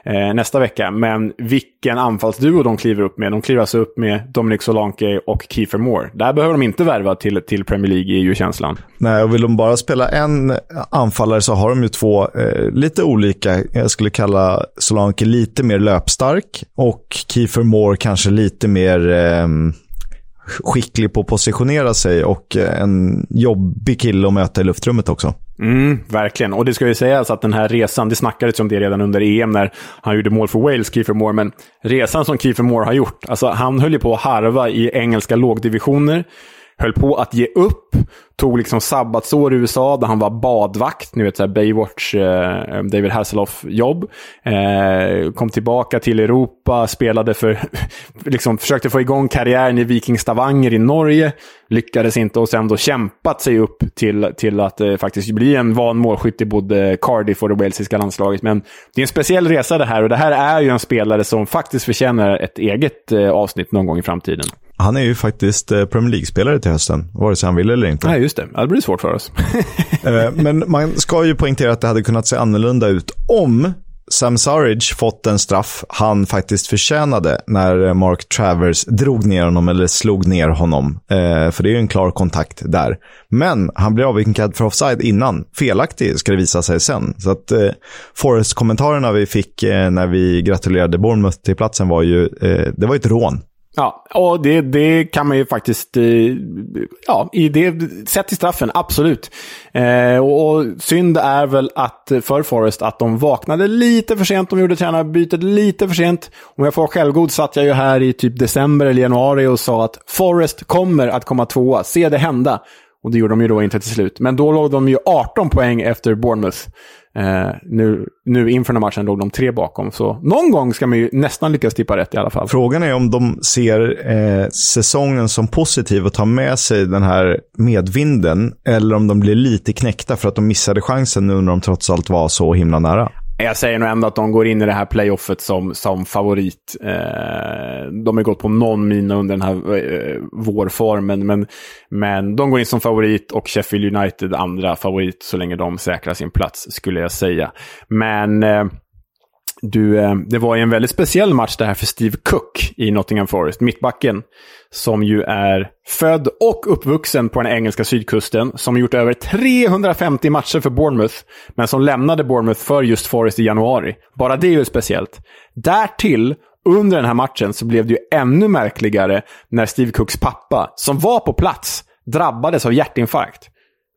eh, nästa vecka. Men vilken anfallsduo de kliver upp med. De kliver alltså upp med Dominic Solanke och Kiefer Moore. Där behöver de inte värva till, till Premier League, är ju känslan. Nej, och vill de bara spela en anfallare så har de ju två eh, lite olika. Jag skulle kalla Solanke lite mer löpstark och Kiefer Moore kanske lite mer eh, skicklig på att positionera sig och eh, en jobbig kille att möta i luftrummet också. Mm, verkligen. Och det ska ju sägas att den här resan, det snackades om det redan under EM när han gjorde mål för Wales, Kiefer Moore, men resan som Kiefer Moore har gjort, alltså han höll ju på att harva i engelska lågdivisioner höll på att ge upp. Tog liksom sabbatsår i USA där han var badvakt. Ni vet, så här Baywatch, eh, David Hasselhoff-jobb. Eh, kom tillbaka till Europa, spelade för... liksom försökte få igång karriären i Viking Stavanger i Norge. Lyckades inte och sen då kämpat sig upp till, till att eh, faktiskt bli en van målskytt i både Cardiff och det walesiska landslaget. Men det är en speciell resa det här och det här är ju en spelare som faktiskt förtjänar ett eget eh, avsnitt någon gång i framtiden. Han är ju faktiskt eh, Premier League-spelare till hösten, vare sig han vill eller inte. Nej, just det. Det blir svårt för oss. Eh, Men man ska ju poängtera att det hade kunnat se annorlunda ut om Sam Surridge fått en straff han faktiskt förtjänade när Mark Travers drog ner honom eller slog ner honom. Eh, för det är ju en klar kontakt där. Men han blir avvinkad för offside innan. Felaktig ska det visa sig sen. Så att eh, Forrest-kommentarerna vi fick eh, när vi gratulerade Bournemouth till platsen var ju, eh, det var ett rån. Ja, och det, det kan man ju faktiskt... Eh, ja, i det, sett i straffen, absolut. Eh, och, och synd är väl att eh, för Forrest att de vaknade lite för sent. De gjorde tränarbytet lite för sent. Om jag får vara självgod satt jag ju här i typ december eller januari och sa att Forrest kommer att komma tvåa. Se det hända. Och det gjorde de ju då inte till slut. Men då låg de ju 18 poäng efter Bournemouth. Eh, nu, nu inför den här matchen låg de tre bakom. Så någon gång ska man ju nästan lyckas tippa rätt i alla fall. Frågan är om de ser eh, säsongen som positiv och tar med sig den här medvinden. Eller om de blir lite knäckta för att de missade chansen nu när de trots allt var så himla nära. Jag säger nog ändå att de går in i det här playoffet som, som favorit. Eh, de har gått på någon mina under den här eh, vårformen, men, men de går in som favorit och Sheffield United andra favorit så länge de säkrar sin plats, skulle jag säga. Men eh, du, eh, det var ju en väldigt speciell match det här för Steve Cook i Nottingham Forest, mittbacken. Som ju är född och uppvuxen på den engelska sydkusten. Som gjort över 350 matcher för Bournemouth. Men som lämnade Bournemouth för just Forest i januari. Bara det är ju speciellt. Därtill, under den här matchen, så blev det ju ännu märkligare när Steve Cooks pappa, som var på plats, drabbades av hjärtinfarkt.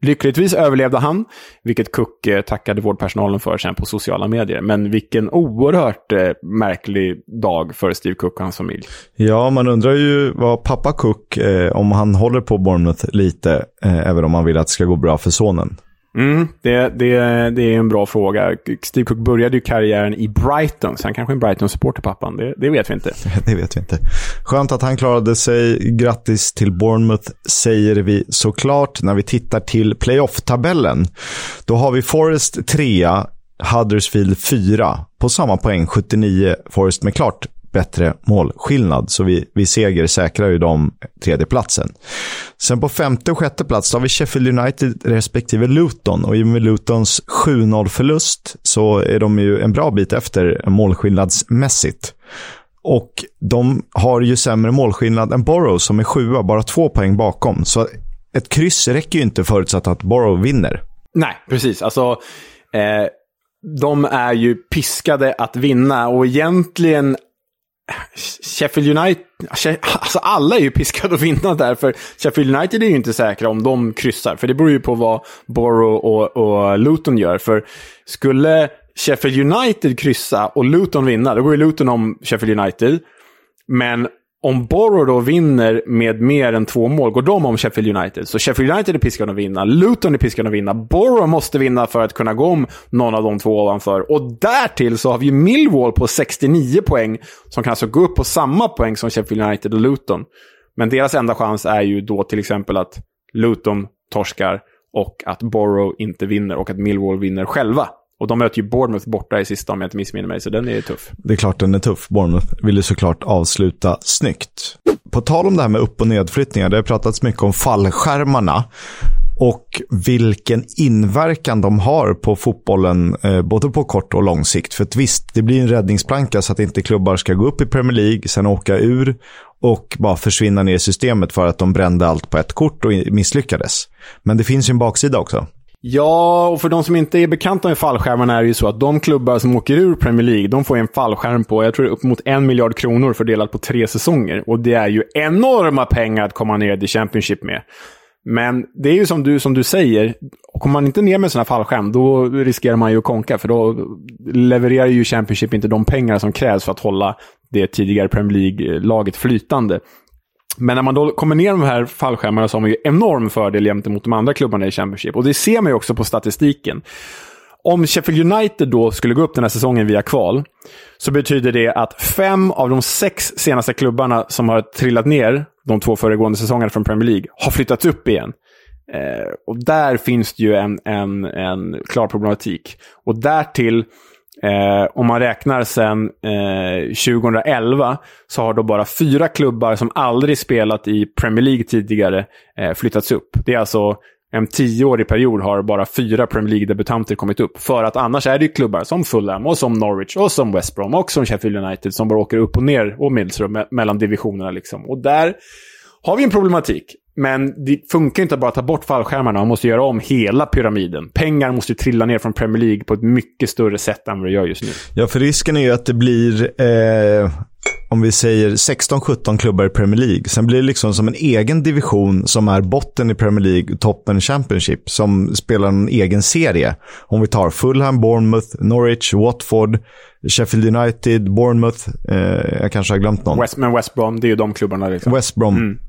Lyckligtvis överlevde han, vilket Cook eh, tackade vårdpersonalen för sen på sociala medier. Men vilken oerhört eh, märklig dag för Steve Cook och hans familj. Ja, man undrar ju vad pappa Cook, eh, om han håller på Bournemouth lite, eh, även om han vill att det ska gå bra för sonen. Mm, det, det, det är en bra fråga. Steve Cook började ju karriären i Brighton, så han kanske är en Brighton-supporter, pappan. Det, det vet vi inte. Det vet vi inte. Skönt att han klarade sig. Grattis till Bournemouth säger vi såklart. När vi tittar till playoff-tabellen, då har vi Forest 3, Huddersfield 4 på samma poäng, 79. Forest med klart bättre målskillnad. Så vi, vi seger säkrar ju de tredjeplatsen. Sen på femte och sjätte plats har vi Sheffield United respektive Luton. Och i och med Lutons 7-0-förlust så är de ju en bra bit efter målskillnadsmässigt. Och de har ju sämre målskillnad än Borough som är sjua, bara två poäng bakom. Så ett kryss räcker ju inte förutsatt att Borough vinner. Nej, precis. Alltså, eh, de är ju piskade att vinna och egentligen Sheffield United, alltså alla är ju piskade att vinna där, för Sheffield United är ju inte säkra om de kryssar, för det beror ju på vad Borough och, och Luton gör. För skulle Sheffield United kryssa och Luton vinna, då går ju Luton om Sheffield United. Men om Borough då vinner med mer än två mål, går de om Sheffield United. Så Sheffield United är piskade att vinna, Luton är piskade att vinna, Borough måste vinna för att kunna gå om någon av de två ovanför. Och därtill så har vi ju Millwall på 69 poäng, som kan alltså gå upp på samma poäng som Sheffield United och Luton. Men deras enda chans är ju då till exempel att Luton torskar och att Borough inte vinner och att Millwall vinner själva. Och de möter ju Bournemouth borta i sista om jag inte missminner mig, så den är tuff. Det är klart den är tuff. Bournemouth vill ju såklart avsluta snyggt. På tal om det här med upp och nedflyttningar, det har pratats mycket om fallskärmarna och vilken inverkan de har på fotbollen, eh, både på kort och lång sikt. För att visst, det blir en räddningsplanka så att inte klubbar ska gå upp i Premier League, sen åka ur och bara försvinna ner i systemet för att de brände allt på ett kort och misslyckades. Men det finns ju en baksida också. Ja, och för de som inte är bekanta med fallskärmarna är det ju så att de klubbar som åker ur Premier League, de får en fallskärm på, jag tror upp mot en miljard kronor fördelat på tre säsonger. Och det är ju enorma pengar att komma ner till Championship med. Men det är ju som du, som du säger, kommer man inte ner med sådana fallskärm, då riskerar man ju att konka, för då levererar ju Championship inte de pengar som krävs för att hålla det tidigare Premier League-laget flytande. Men när man då kommer ner de här fallskärmarna så har man ju enorm fördel gentemot de andra klubbarna i Championship. Och det ser man ju också på statistiken. Om Sheffield United då skulle gå upp den här säsongen via kval, så betyder det att fem av de sex senaste klubbarna som har trillat ner de två föregående säsongerna från Premier League har flyttats upp igen. Eh, och där finns det ju en, en, en klar problematik. Och därtill, eh, om man räknar sen eh, 2011, så har då bara fyra klubbar som aldrig spelat i Premier League tidigare eh, flyttats upp. Det är alltså en tioårig period har bara fyra Premier League-debutanter kommit upp. För att annars är det ju klubbar som Fulham, och som Norwich, och som West Brom, och som Sheffield United som bara åker upp och ner, och Middlesbrough, mellan divisionerna. Liksom. Och där har vi en problematik. Men det funkar inte att bara ta bort fallskärmarna. Man måste göra om hela pyramiden. Pengar måste trilla ner från Premier League på ett mycket större sätt än vad det gör just nu. Ja, för risken är ju att det blir, eh, om vi säger 16-17 klubbar i Premier League. Sen blir det liksom som en egen division som är botten i Premier League, toppen Championship, som spelar en egen serie. Om vi tar Fulham, Bournemouth, Norwich, Watford, Sheffield United, Bournemouth. Eh, jag kanske har glömt någon. West, men West Brom, det är ju de klubbarna. Liksom. West Brom. Mm.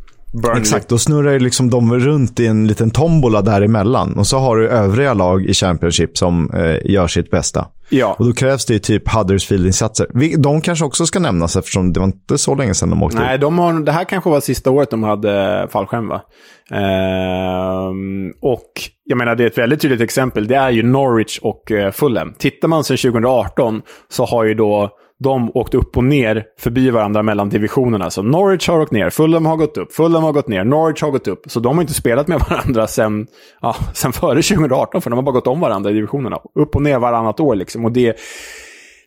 Burnley. Exakt, då snurrar ju liksom de runt i en liten tombola däremellan. Och så har du övriga lag i Championship som eh, gör sitt bästa. Ja. Och då krävs det ju typ Huddersfield-insatser. De kanske också ska nämnas eftersom det var inte så länge sedan de åkte Nej, de har, det här kanske var sista året de hade fallskärm, va? Ehm, och jag menar, det är ett väldigt tydligt exempel. Det är ju Norwich och eh, Fulham. Tittar man sedan 2018 så har ju då de åkt upp och ner förbi varandra mellan divisionerna. Så Norwich har åkt ner, Fulham har gått upp, Fulham har gått ner, Norwich har gått upp. Så de har inte spelat med varandra sedan, ja, sedan före 2018, för de har bara gått om varandra i divisionerna. Upp och ner varannat år liksom. Och det,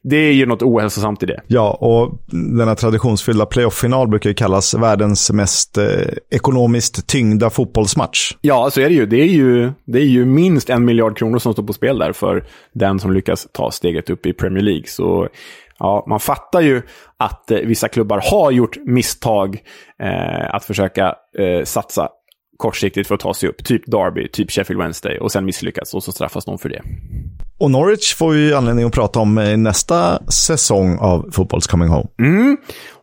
det är ju något ohälsosamt i det. Ja, och denna traditionsfyllda playoff-final brukar ju kallas världens mest eh, ekonomiskt tyngda fotbollsmatch. Ja, så är det ju. Det är ju, det är ju minst en miljard kronor som står på spel där för den som lyckas ta steget upp i Premier League. Så ja, man fattar ju att eh, vissa klubbar har gjort misstag eh, att försöka eh, satsa kortsiktigt för att ta sig upp. Typ Derby, typ Sheffield Wednesday och sen misslyckats och så straffas de för det. Och Norwich får vi anledning att prata om i nästa säsong av Fotbolls Coming Home. Mm.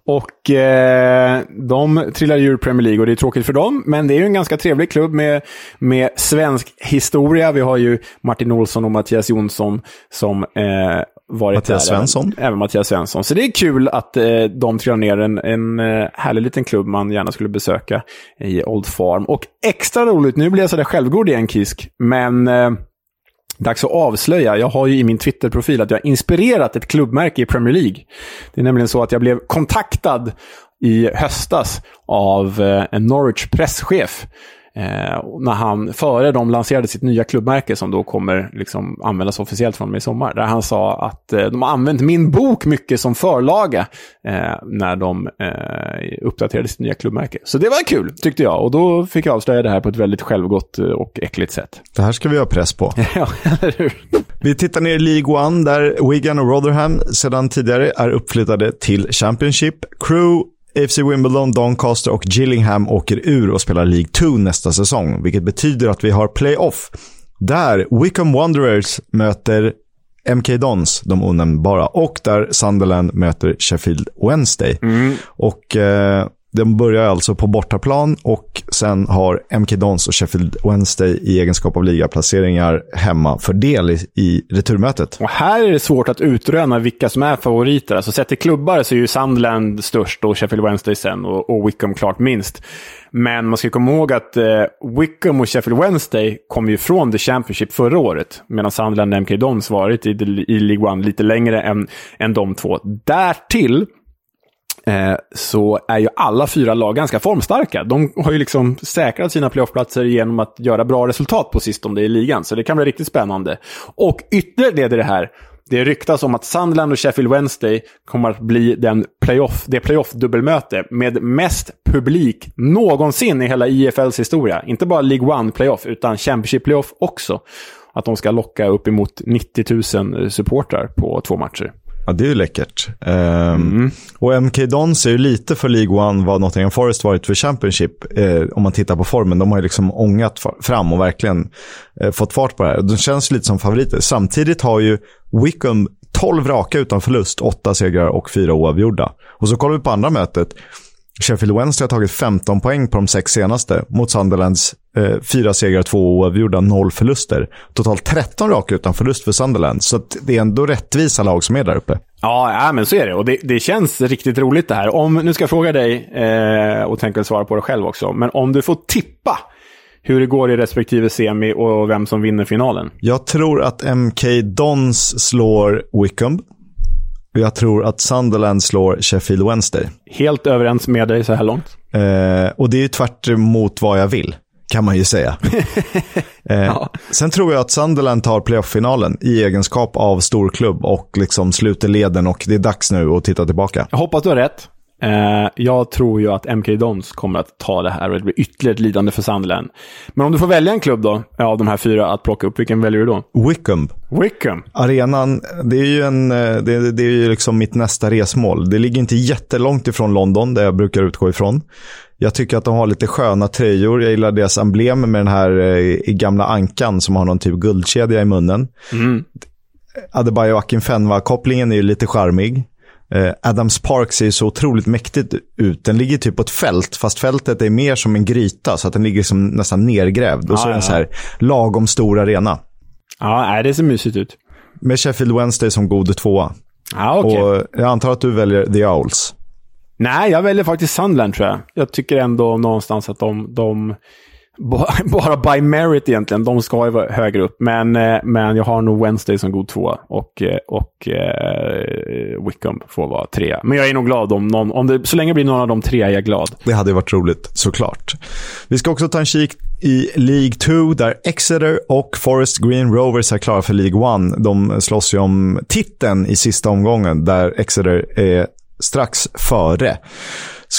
Och eh, de trillar ju ur Premier League och det är tråkigt för dem. Men det är ju en ganska trevlig klubb med, med svensk historia. Vi har ju Martin Olsson och Mattias Jonsson som eh, varit Mattias där. Svensson. Även, även Mattias Svensson. Så det är kul att eh, de trillar ner en, en eh, härlig liten klubb man gärna skulle besöka i Old Farm. Och extra roligt, nu blir jag sådär självgod igen Kisk, men eh, Dags att avslöja. Jag har ju i min Twitter-profil att jag har inspirerat ett klubbmärke i Premier League. Det är nämligen så att jag blev kontaktad i höstas av eh, en Norwich presschef. Eh, när han, före de lanserade sitt nya klubbmärke som då kommer liksom användas officiellt från och med i sommar. Där han sa att eh, de har använt min bok mycket som förlaga eh, när de eh, uppdaterade sitt nya klubbmärke. Så det var kul, tyckte jag. Och då fick jag avslöja det här på ett väldigt självgott eh, och äckligt sätt. Det här ska vi ha press på. ja, eller hur? Vi tittar ner i League One där Wigan och Rotherham sedan tidigare är uppflyttade till Championship. Crew, AFC Wimbledon, Doncaster och Gillingham åker ur och spelar League 2 nästa säsong, vilket betyder att vi har playoff. Där Wickham Wanderers möter MK Dons, de onämnbara, och där Sunderland möter Sheffield Wednesday. Och eh, de börjar alltså på bortaplan och sen har MK Dons och Sheffield Wednesday i egenskap av ligaplaceringar hemma fördel i, i returmötet. Och här är det svårt att utröna vilka som är favoriter. Alltså sett till klubbar så är ju Sunderland störst och Sheffield Wednesday sen och, och Wickham klart minst. Men man ska komma ihåg att eh, Wickham och Sheffield Wednesday kom ju från The Championship förra året. Medan Sunderland och MK Dons varit i, i League One lite längre än, än de två. Därtill Eh, så är ju alla fyra lag ganska formstarka. De har ju liksom säkrat sina playoffplatser genom att göra bra resultat på sistone i ligan. Så det kan bli riktigt spännande. Och ytterligare leder det här. Det ryktas om att Sunderland och Sheffield Wednesday kommer att bli den playoff, det playoff-dubbelmöte med mest publik någonsin i hela IFLs historia. Inte bara League One playoff, utan Championship playoff också. Att de ska locka uppemot 90 000 supportrar på två matcher. Ja, det är ju läckert. Ehm, Och MK Dons är ju lite för League One vad Nottingham Forest varit för Championship. Eh, om man tittar på formen. De har ju liksom ångat fram och verkligen eh, fått fart på det här. De känns lite som favoriter. Samtidigt har ju Wickham 12 raka utan förlust, 8 segrar och 4 oavgjorda. Och så kollar vi på andra mötet. Sheffield Wednesday har tagit 15 poäng på de sex senaste mot Sunderlands eh, fyra segrar, två oavgjorda, noll förluster. Totalt 13 raka utan förlust för Sunderland. Så det är ändå rättvisa lag som är där uppe. Ja, ja men så är det. Och det, det känns riktigt roligt det här. Om, nu ska jag fråga dig, eh, och tänker svara på det själv också, men om du får tippa hur det går i respektive semi och vem som vinner finalen? Jag tror att MK Dons slår Wickham. Jag tror att Sunderland slår Sheffield Wednesday. Helt överens med dig så här långt. Eh, och det är ju tvärt emot vad jag vill, kan man ju säga. eh, ja. Sen tror jag att Sunderland tar playoff-finalen i egenskap av storklubb och liksom sluter leden och det är dags nu att titta tillbaka. Jag hoppas du har rätt. Eh, jag tror ju att MK Dons kommer att ta det här och det blir ytterligare ett lidande för Sunderland. Men om du får välja en klubb då, av de här fyra att plocka upp, vilken väljer du då? Wickham. Wickham? Arenan, det är ju, en, eh, det, det är ju liksom mitt nästa resmål. Det ligger inte jättelångt ifrån London, där jag brukar utgå ifrån. Jag tycker att de har lite sköna tröjor. Jag gillar deras emblem med den här eh, gamla ankan som har någon typ guldkedja i munnen. Mm. Adebayo Akinfenwa-kopplingen är ju lite charmig. Eh, Adams Park ser så otroligt mäktigt ut. Den ligger typ på ett fält, fast fältet är mer som en gryta, så att den ligger som nästan nergrävd. Och så är den så här lagom stor arena. Ja, det ser mysigt ut. Med Sheffield Wednesday som god tvåa. Ja, okay. Och jag antar att du väljer The Owls. Nej, jag väljer faktiskt Sunderland tror jag. Jag tycker ändå någonstans att de, de bara by merit egentligen. De ska ju vara högre upp. Men, eh, men jag har nog Wednesday som god tvåa. Och, eh, och eh, Wickham får vara trea. Men jag är nog glad om någon, om det, så länge det blir någon av de tre är jag glad. Det hade varit roligt, såklart. Vi ska också ta en kik i League 2 där Exeter och Forest Green Rovers är klara för League 1. De slåss ju om titeln i sista omgången där Exeter är strax före.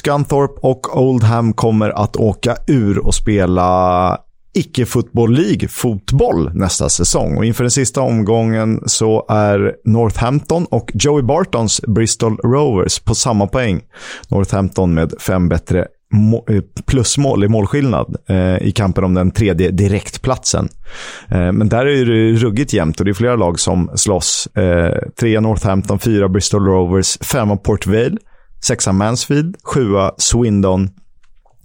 Scunthorpe och Oldham kommer att åka ur och spela icke-football League-fotboll nästa säsong. Och inför den sista omgången så är Northampton och Joey Bartons Bristol Rovers på samma poäng. Northampton med fem bättre eh, plusmål i målskillnad eh, i kampen om den tredje direktplatsen. Eh, men där är det ruggigt jämnt och det är flera lag som slåss. Eh, trea Northampton, fyra Bristol Rovers, femma Port Vale, Sexa Mansfield, sjua Swindon.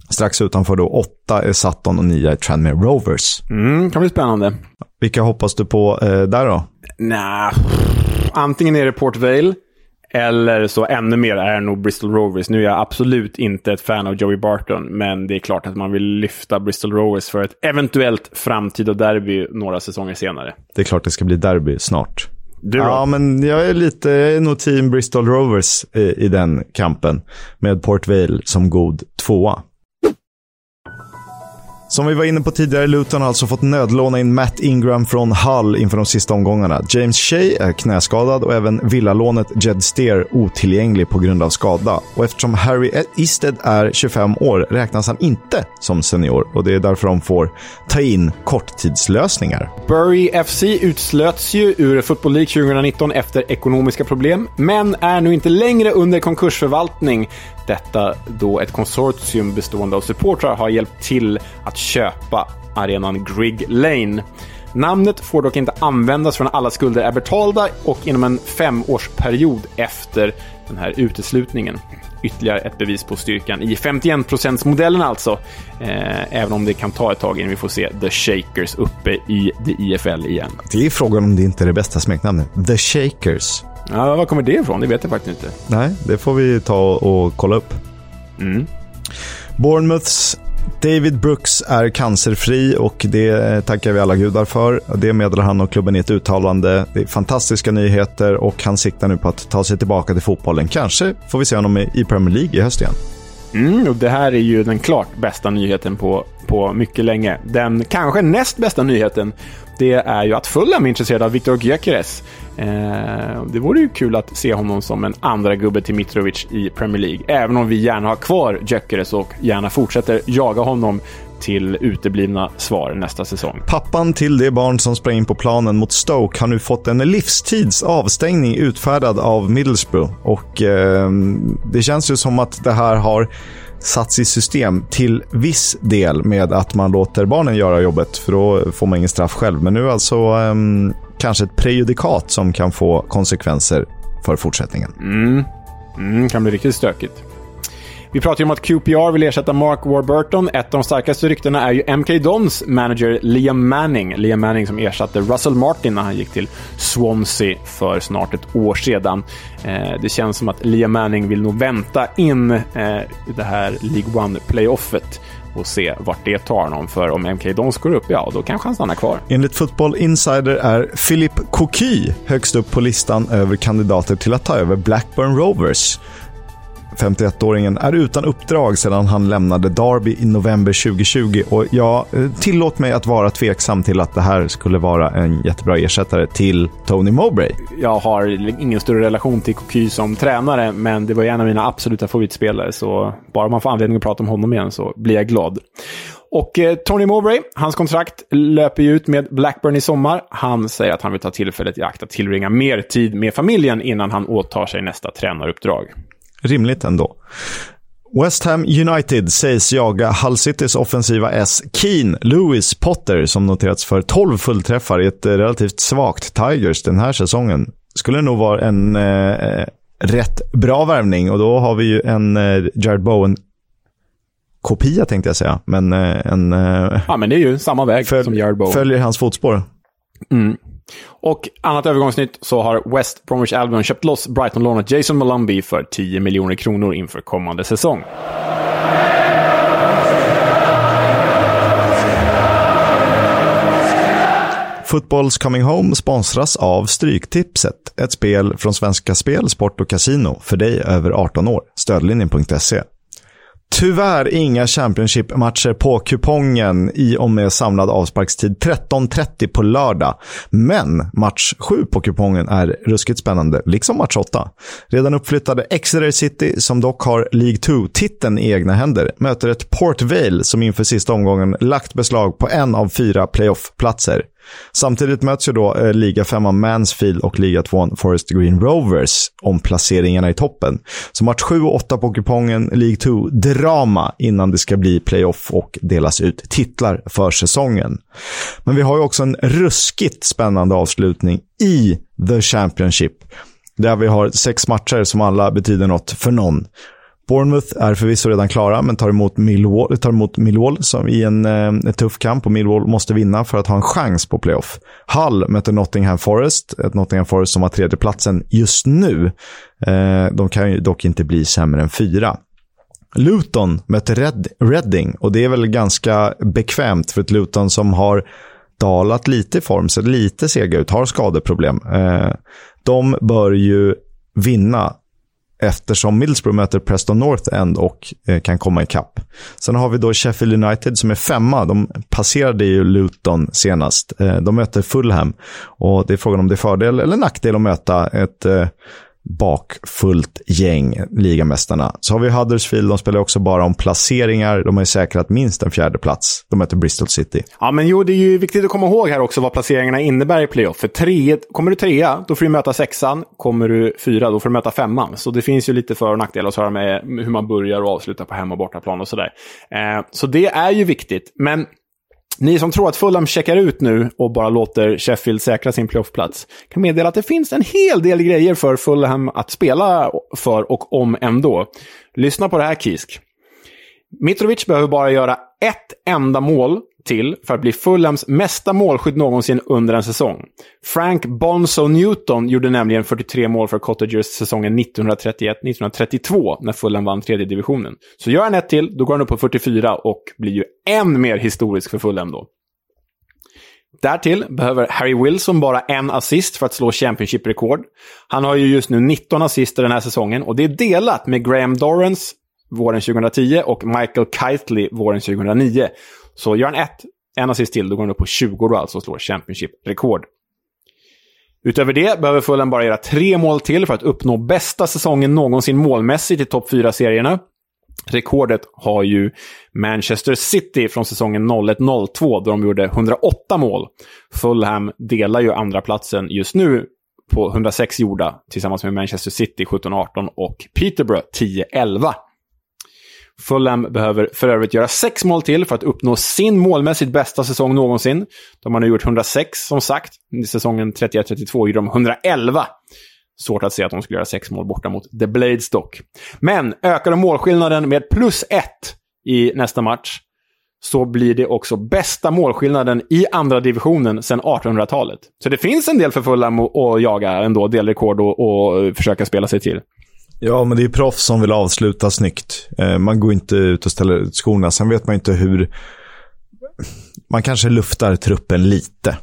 Strax utanför då åtta är Sutton och nia är Tranmere Rovers. Mm, kan bli spännande. Vilka hoppas du på eh, där då? Nah, antingen är det Port Vale. Eller så ännu mer är det nog Bristol Rovers. Nu är jag absolut inte ett fan av Joey Barton, men det är klart att man vill lyfta Bristol Rovers för ett eventuellt framtida derby några säsonger senare. Det är klart det ska bli derby snart. Du då? Ja, men jag är lite, jag är nog team Bristol Rovers i, i den kampen. Med Port Vale som god tvåa. Som vi var inne på tidigare, Luton har alltså fått nödlåna in Matt Ingram från Hull inför de sista omgångarna. James Shea är knäskadad och även villalånet Jed Steer otillgänglig på grund av skada. Och eftersom Harry Isted är 25 år räknas han inte som senior och det är därför de får ta in korttidslösningar. Bury FC utslöts ju ur Football League 2019 efter ekonomiska problem, men är nu inte längre under konkursförvaltning detta då ett konsortium bestående av supportrar har hjälpt till att köpa arenan Grig Lane. Namnet får dock inte användas förrän alla skulder är betalda och inom en femårsperiod efter den här uteslutningen. Ytterligare ett bevis på styrkan i 51%-modellen alltså. Eh, även om det kan ta ett tag innan vi får se The Shakers uppe i the IFL igen. Det är frågan om det inte är det bästa smeknamnet. The Shakers. Ja, var kommer det ifrån? Det vet jag faktiskt inte. Nej, det får vi ta och kolla upp. Mm. Bournemouths David Brooks är cancerfri och det tackar vi alla gudar för. Det meddelar han och klubben i ett uttalande. Det är fantastiska nyheter och han siktar nu på att ta sig tillbaka till fotbollen. Kanske får vi se honom i Premier League i höst igen. Mm, och det här är ju den klart bästa nyheten på, på mycket länge. Den kanske näst bästa nyheten, det är ju att Fulham är intresserad av Viktor Gyökeres. Eh, det vore ju kul att se honom som en andra gubbe till Mitrovic i Premier League. Även om vi gärna har kvar Gyökeres och gärna fortsätter jaga honom till uteblivna svar nästa säsong. Pappan till det barn som sprang in på planen mot Stoke har nu fått en livstids avstängning utfärdad av Middlesbrough. Och eh, det känns ju som att det här har satts i system till viss del med att man låter barnen göra jobbet, för då får man ingen straff själv. Men nu alltså eh, kanske ett prejudikat som kan få konsekvenser för fortsättningen. Mm. Mm, kan bli riktigt stökigt. Vi pratar ju om att QPR vill ersätta Mark Warburton. Ett av de starkaste ryktena är ju MK Dons manager Liam Manning. Liam Manning som ersatte Russell Martin när han gick till Swansea för snart ett år sedan. Eh, det känns som att Liam Manning vill nog vänta in eh, det här League One-playoffet och se vart det tar honom. För om MK Dons går upp, ja, då kanske han stannar kvar. Enligt Football Insider är Philip Coquy högst upp på listan över kandidater till att ta över Blackburn Rovers. 51-åringen är utan uppdrag sedan han lämnade Derby i november 2020 och jag eh, tillåt mig att vara tveksam till att det här skulle vara en jättebra ersättare till Tony Mowbray. Jag har ingen större relation till Cocu som tränare, men det var en av mina absoluta favoritspelare, så bara man får anledning att prata om honom igen så blir jag glad. Och eh, Tony Mowbray, hans kontrakt löper ju ut med Blackburn i sommar. Han säger att han vill ta tillfället i akt att tillbringa mer tid med familjen innan han åtar sig nästa tränaruppdrag. Rimligt ändå. West Ham United sägs jaga Hull Citys offensiva S Keen Lewis Potter som noterats för 12 fullträffar i ett relativt svagt Tigers den här säsongen. Skulle nog vara en eh, rätt bra värvning och då har vi ju en eh, Jared Bowen kopia tänkte jag säga, men eh, en... Eh, ja, men det är ju samma väg som Jared Bowen. Följer hans fotspår. Mm. Och annat övergångsnytt så har West Bromwich Albion köpt loss Brighton-lånet Jason Malumbi för 10 miljoner kronor inför kommande säsong. Footballs Coming Home sponsras av Stryktipset, ett spel från Svenska Spel, Sport och Casino för dig över 18 år. Stödlinjen.se. Tyvärr inga Championship-matcher på kupongen i och med samlad avsparkstid 13.30 på lördag. Men match 7 på kupongen är ruskigt spännande, liksom match 8. Redan uppflyttade Exeter City, som dock har League 2-titeln i egna händer, möter ett Port Vale som inför sista omgången lagt beslag på en av fyra playoff-platser. Samtidigt möts ju då eh, liga 5 Mansfield och liga 2 Forest Green Rovers om placeringarna i toppen. Så match 7 och 8 på kupongen League 2 drama innan det ska bli playoff och delas ut titlar för säsongen. Men vi har ju också en ruskigt spännande avslutning i The Championship. Där vi har sex matcher som alla betyder något för någon. Bournemouth är förvisso redan klara, men tar emot Millwall, tar emot Millwall som i en, eh, en tuff kamp och Millwall måste vinna för att ha en chans på playoff. Hull möter Nottingham Forest, ett Nottingham Forest som har tredjeplatsen just nu. Eh, de kan ju dock inte bli sämre än fyra. Luton möter Red Reading och det är väl ganska bekvämt för ett Luton som har dalat lite i form, ser lite sega ut, har skadeproblem. Eh, de bör ju vinna eftersom Middlesbrough möter Preston North End och eh, kan komma ikapp. Sen har vi då Sheffield United som är femma. De passerade ju Luton senast. Eh, de möter Fulham och det är frågan om det är fördel eller nackdel att möta ett eh, bakfullt gäng, ligamästarna. Så har vi Huddersfield, de spelar också bara om placeringar. De har ju säkrat minst en fjärde plats. De möter Bristol City. Ja, men jo, det är ju viktigt att komma ihåg här också vad placeringarna innebär i playoff. För tre, kommer du trea, då får du möta sexan. Kommer du fyra, då får du möta femman. Så det finns ju lite för och nackdelar att höra med hur man börjar och avslutar på hem och bortaplan och sådär. Eh, så det är ju viktigt. Men ni som tror att Fulham checkar ut nu och bara låter Sheffield säkra sin playoffplats kan meddela att det finns en hel del grejer för Fulham att spela för och om ändå. Lyssna på det här, Kisk. Mitrovic behöver bara göra ett enda mål till för att bli Fulhams mesta målskytt någonsin under en säsong. Frank Bonzo Newton gjorde nämligen 43 mål för Cottagers säsongen 1931-1932 när Fulham vann tredje divisionen. Så gör han ett till, då går han upp på 44 och blir ju än mer historisk för Fulham då. Därtill behöver Harry Wilson bara en assist för att slå Championship-rekord. Han har ju just nu 19 assister den här säsongen och det är delat med Graham Dorrance våren 2010 och Michael Keitley våren 2009. Så gör han ett, en assist till, då går han upp på 20 då alltså och slår Championship-rekord. Utöver det behöver Fulham bara göra tre mål till för att uppnå bästa säsongen någonsin målmässigt i topp 4-serierna. Rekordet har ju Manchester City från säsongen 01-02 då de gjorde 108 mål. Fulham delar ju andra platsen just nu på 106 gjorda tillsammans med Manchester City 17-18 och Peterborough 10-11. Fulham behöver för övrigt göra sex mål till för att uppnå sin målmässigt bästa säsong någonsin. De har nu gjort 106, som sagt. I säsongen 31-32 gjorde de 111. Svårt att se att de skulle göra sex mål borta mot The Blades dock. Men ökar de målskillnaden med plus ett i nästa match så blir det också bästa målskillnaden i andra divisionen sedan 1800-talet. Så det finns en del för Fulham att jaga ändå, delrekord och, och försöka spela sig till. Ja, men det är proffs som vill avsluta snyggt. Eh, man går inte ut och ställer ut skorna. Sen vet man inte hur... Man kanske luftar truppen lite.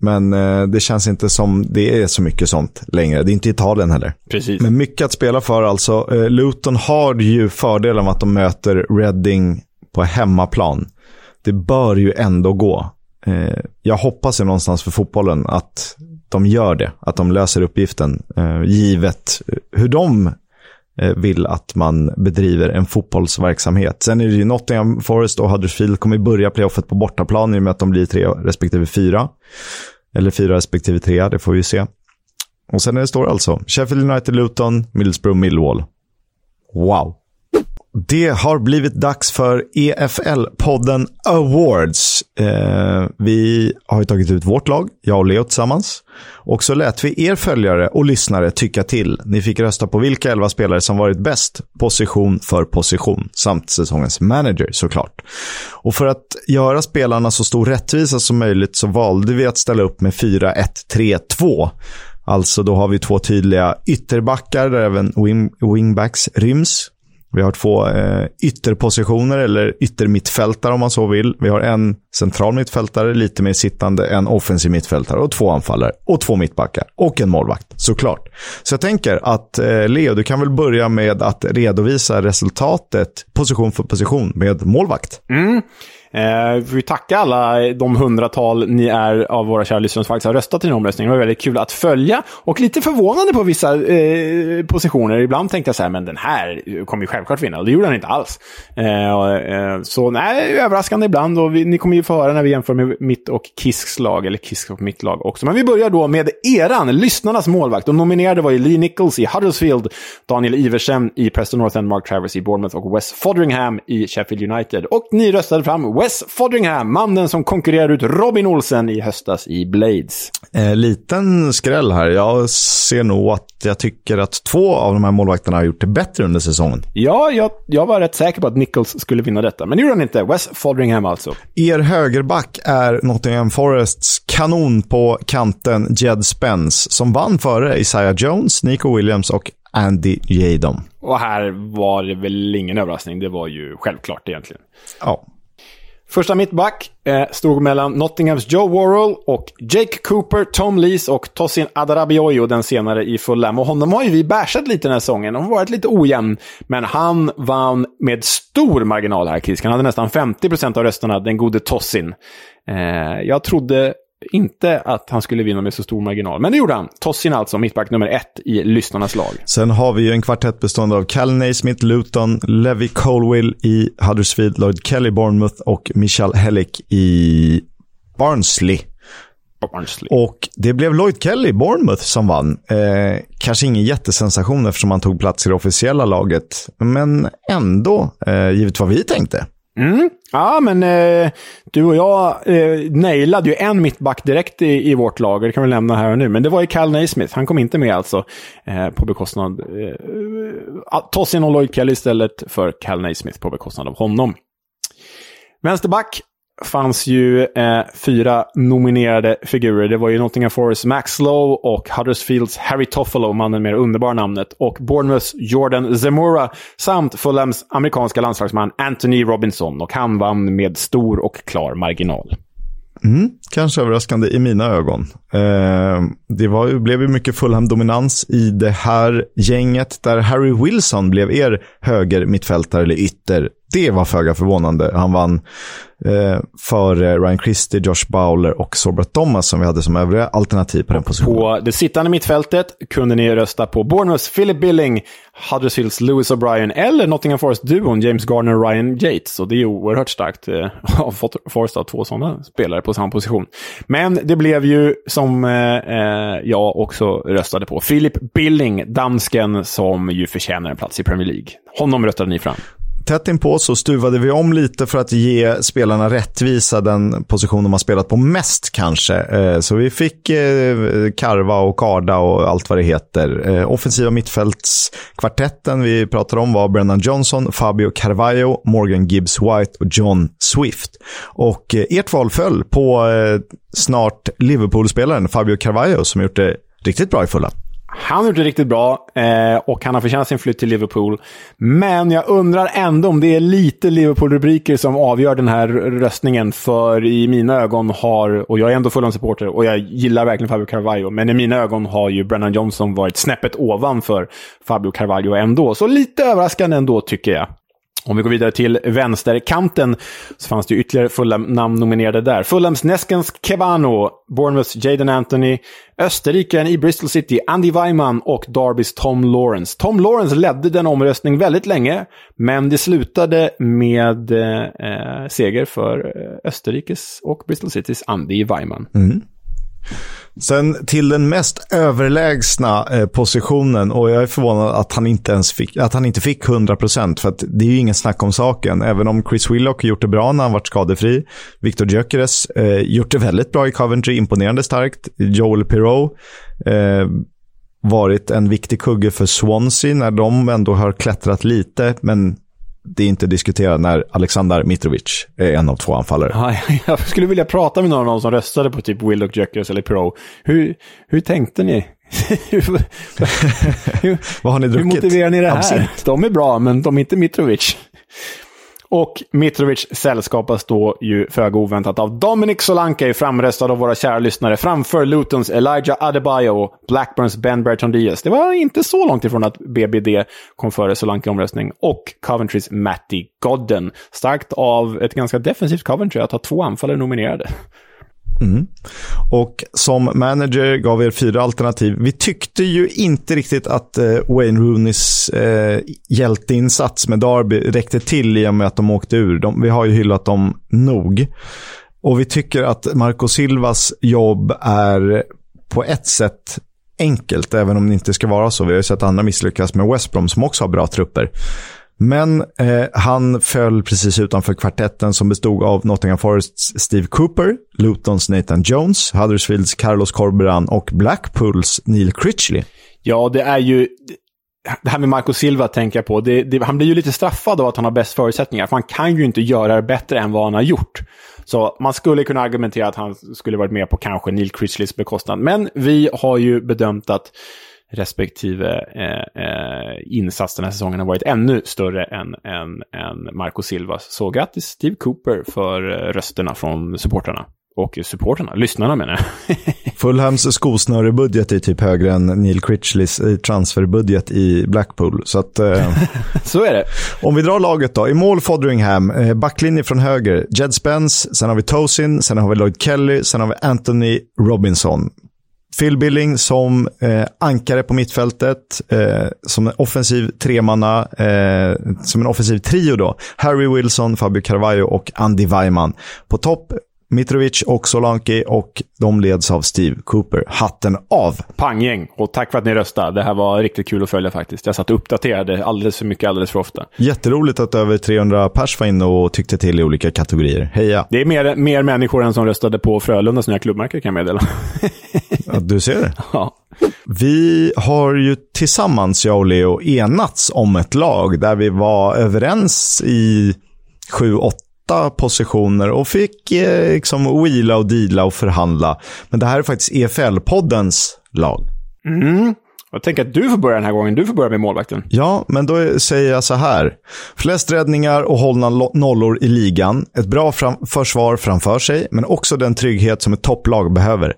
Men eh, det känns inte som det är så mycket sånt längre. Det är inte Italien heller. Precis. Men mycket att spela för alltså. Eh, Luton har ju fördelen av att de möter Reading på hemmaplan. Det bör ju ändå gå. Jag hoppas ju någonstans för fotbollen att de gör det. Att de löser uppgiften. Givet hur de Eh, vill att man bedriver en fotbollsverksamhet. Sen är det ju Nottingham Forest och Huddersfield kommer börja playoffet på bortaplan i och med att de blir tre respektive fyra. Eller fyra respektive tre, det får vi ju se. Och sen är det står alltså Sheffield United, Luton, Middlesbrough, Millwall. Wow. Det har blivit dags för EFL-podden Awards. Eh, vi har ju tagit ut vårt lag, jag och Leo tillsammans. Och så lät vi er följare och lyssnare tycka till. Ni fick rösta på vilka elva spelare som varit bäst position för position, samt säsongens manager såklart. Och för att göra spelarna så stor rättvisa som möjligt så valde vi att ställa upp med 4-1-3-2. Alltså då har vi två tydliga ytterbackar där även wing wingbacks ryms. Vi har två eh, ytterpositioner, eller yttermittfältare om man så vill. Vi har en central mittfältare, lite mer sittande, en offensiv mittfältare och två anfallare. Och två mittbackar. Och en målvakt, såklart. Så jag tänker att eh, Leo, du kan väl börja med att redovisa resultatet position för position med målvakt. Mm. Eh, vi får tacka alla de hundratal ni är av våra kära lyssnare som faktiskt har röstat i den omröstningen. Det var väldigt kul att följa och lite förvånande på vissa eh, positioner. Ibland tänkte jag så här, men den här kommer ju självklart vinna. Och det gjorde den inte alls. Eh, eh, så nej, överraskande ibland. Och vi, ni kommer ju få höra när vi jämför med mitt och Kisks lag, eller Kisk och mitt lag också. Men vi börjar då med eran, lyssnarnas målvakt. De nominerade var ju Lee Nichols i Huddersfield, Daniel Iversen i Preston North End, Mark Travers i Bournemouth och Wes Fodringham i Sheffield United. Och ni röstade fram Wes Fodringham, mannen som konkurrerade ut Robin Olsen i höstas i Blades. Eh, liten skräll här. Jag ser nog att jag tycker att två av de här målvakterna har gjort det bättre under säsongen. Ja, jag, jag var rätt säker på att Nichols skulle vinna detta, men det gjorde han inte. Wes Fodringham alltså. Er högerback är Nottingham Forests kanon på kanten Jed Spence, som vann före Isaiah Jones, Nico Williams och Andy Jadon. Och här var det väl ingen överraskning. Det var ju självklart egentligen. Ja. Första mittback eh, stod mellan Nottinghams Joe Worrell och Jake Cooper, Tom Lees och Tosin Adarabioyo, den senare i Fulham. Och honom har ju vi bärsat lite den här säsongen. Han har varit lite ojämn, men han vann med stor marginal här, Chris. Han hade nästan 50% av rösterna, den gode Tossin. Eh, jag trodde inte att han skulle vinna med så stor marginal. Men det gjorde han. Tossin alltså, mittback nummer ett i lyssnarnas lag. Sen har vi ju en kvartett bestående av Cal Naismith, Luton, Levi Colwill i Huddersfield, Lloyd Kelly, Bournemouth och Michal Hellick i Barnsley. Barnsley. Och det blev Lloyd Kelly, Bournemouth, som vann. Eh, kanske ingen jättesensation eftersom han tog plats i det officiella laget, men ändå, eh, givet vad vi tänkte. Mm. Ja, men eh, du och jag eh, nailade ju en mittback direkt i, i vårt lag. Det kan vi lämna här och nu. Men det var ju Cal Naismith. Han kom inte med alltså eh, på bekostnad... Eh, ah, Tossin och Lloyd Kelly istället för Cal Naismith på bekostnad av honom. Vänsterback fanns ju eh, fyra nominerade figurer. Det var ju Nottingham Forest Max Lowe och Huddersfields Harry Toffolo, mannen med det underbara namnet, och Bournemouths Jordan Zemura samt Fulhams amerikanska landslagsman Anthony Robinson. Och han vann med stor och klar marginal. Mm, kanske överraskande i mina ögon. Eh, det var, blev ju mycket Fulham-dominans i det här gänget där Harry Wilson blev er höger mittfältare eller ytter. Det var föga förvånande. Han vann eh, för Ryan Christie, Josh Bowler och Sorbert Thomas som vi hade som övriga alternativ på den positionen. På det sittande mittfältet kunde ni rösta på Bournemouths Philip Billing, Huddersfields Lewis O'Brien eller Nottingham Forest-duon James Garner och Ryan Yates. Och det är oerhört starkt eh, av Forest att två sådana spelare på samma position. Men det blev ju som eh, eh, jag också röstade på. Philip Billing, dansken som ju förtjänar en plats i Premier League. Honom röstade ni fram tätt inpå så stuvade vi om lite för att ge spelarna rättvisa den position de har spelat på mest kanske. Eh, så vi fick eh, Karva och Karda och allt vad det heter. Eh, offensiva mittfältskvartetten vi pratade om var Brennan Johnson, Fabio Carvalho, Morgan Gibbs White och John Swift. Och ert val föll på snart Liverpool-spelaren Fabio Carvalho som gjort det riktigt bra i fulla. Han har gjort det riktigt bra eh, och han har förtjänat sin flytt till Liverpool. Men jag undrar ändå om det är lite Liverpool-rubriker som avgör den här röstningen. För i mina ögon har, och jag är ändå Fulham-supporter och jag gillar verkligen Fabio Carvalho, men i mina ögon har ju Brennan Johnson varit snäppet ovanför Fabio Carvalho ändå. Så lite överraskande ändå tycker jag. Om vi går vidare till vänsterkanten så fanns det ytterligare fulla namn nominerade där. Fulhams Neskens Kebano, Bournemouths Jaden Anthony, Österrikaren i Bristol City Andy Weimann och Darbys Tom Lawrence. Tom Lawrence ledde den omröstning väldigt länge, men det slutade med eh, eh seger för eh, Österrikes och Bristol Citys Andy Weimann. Mm. Sen till den mest överlägsna eh, positionen och jag är förvånad att han inte ens fick, att han inte fick 100% för att det är ju ingen snack om saken. Även om Chris Willock gjort det bra när han varit skadefri. Victor Gyökeres eh, gjort det väldigt bra i Coventry, imponerande starkt. Joel Pirou eh, varit en viktig kugge för Swansea när de ändå har klättrat lite, men det är inte diskuterat när Alexander Mitrovic är en av två anfallare. Ja, jag skulle vilja prata med någon av dem som röstade på typ Willock Jöckers eller Pro. Hur, hur tänkte ni? hur, Vad har ni druckit? Hur motiverar ni det här? Absint. De är bra, men de är inte Mitrovic. Och Mitrovic sällskapas då ju föga oväntat av Dominic Solanke, framröstad av våra kära lyssnare, framför Lutons Elijah Adebayo och Blackburns Ben Bertrand Diaz. Det var inte så långt ifrån att BBD kom före Solanke-omröstning. Och Coventrys Matty Godden. Starkt av ett ganska defensivt Coventry att ha två anfallare nominerade. Mm. Och som manager gav er fyra alternativ. Vi tyckte ju inte riktigt att eh, Wayne Rooneys eh, hjälteinsats med Derby räckte till i och med att de åkte ur. De, vi har ju hyllat dem nog. Och vi tycker att Marco Silvas jobb är på ett sätt enkelt, även om det inte ska vara så. Vi har ju sett andra misslyckas med West Brom som också har bra trupper. Men eh, han föll precis utanför kvartetten som bestod av Nottingham Forests Steve Cooper, Lutons Nathan Jones, Huddersfields Carlos Corberan och Blackpools Neil Critchley. Ja, det är ju... Det här med Marco Silva tänker jag på. Det, det, han blir ju lite straffad av att han har bäst förutsättningar. För han kan ju inte göra det bättre än vad han har gjort. Så man skulle kunna argumentera att han skulle varit med på kanske Neil Critchleys bekostnad. Men vi har ju bedömt att respektive eh, eh, insats den här säsongen har varit ännu större än, än, än Marco Silvas. Så grattis Steve Cooper för eh, rösterna från supporterna. Och supporterna, lyssnarna menar jag. Fulhams skosnörebudget är typ högre än Neil Critchleys transferbudget i Blackpool. Så, att, eh, så är det. Om vi drar laget då. I mål Fodringham, eh, backlinje från höger. Jed Spence, sen har vi Tosin, sen har vi Lloyd Kelly, sen har vi Anthony Robinson. Phil Billing som eh, ankare på mittfältet, eh, som en offensiv tremanna, eh, som en offensiv trio då. Harry Wilson, Fabio Carvalho och Andy Weimann. På topp Mitrovic och Solanki och de leds av Steve Cooper. Hatten av! Panggäng! Och tack för att ni röstade. Det här var riktigt kul att följa faktiskt. Jag satt och uppdaterade alldeles för mycket, alldeles för ofta. Jätteroligt att över 300 pers var inne och tyckte till i olika kategorier. Heja! Det är mer, mer människor än som röstade på Frölundas nya klubbmärke kan jag meddela. ja, du ser det. Ja. Vi har ju tillsammans, jag och Leo, enats om ett lag där vi var överens i sju, åtta åtta positioner och fick eh, liksom wheela och deala och förhandla. Men det här är faktiskt EFL-poddens lag. Mm. Jag tänker att du får börja den här gången. Du får börja med målvakten. Ja, men då säger jag så här. Flest räddningar och hållna nollor i ligan. Ett bra fram försvar framför sig, men också den trygghet som ett topplag behöver.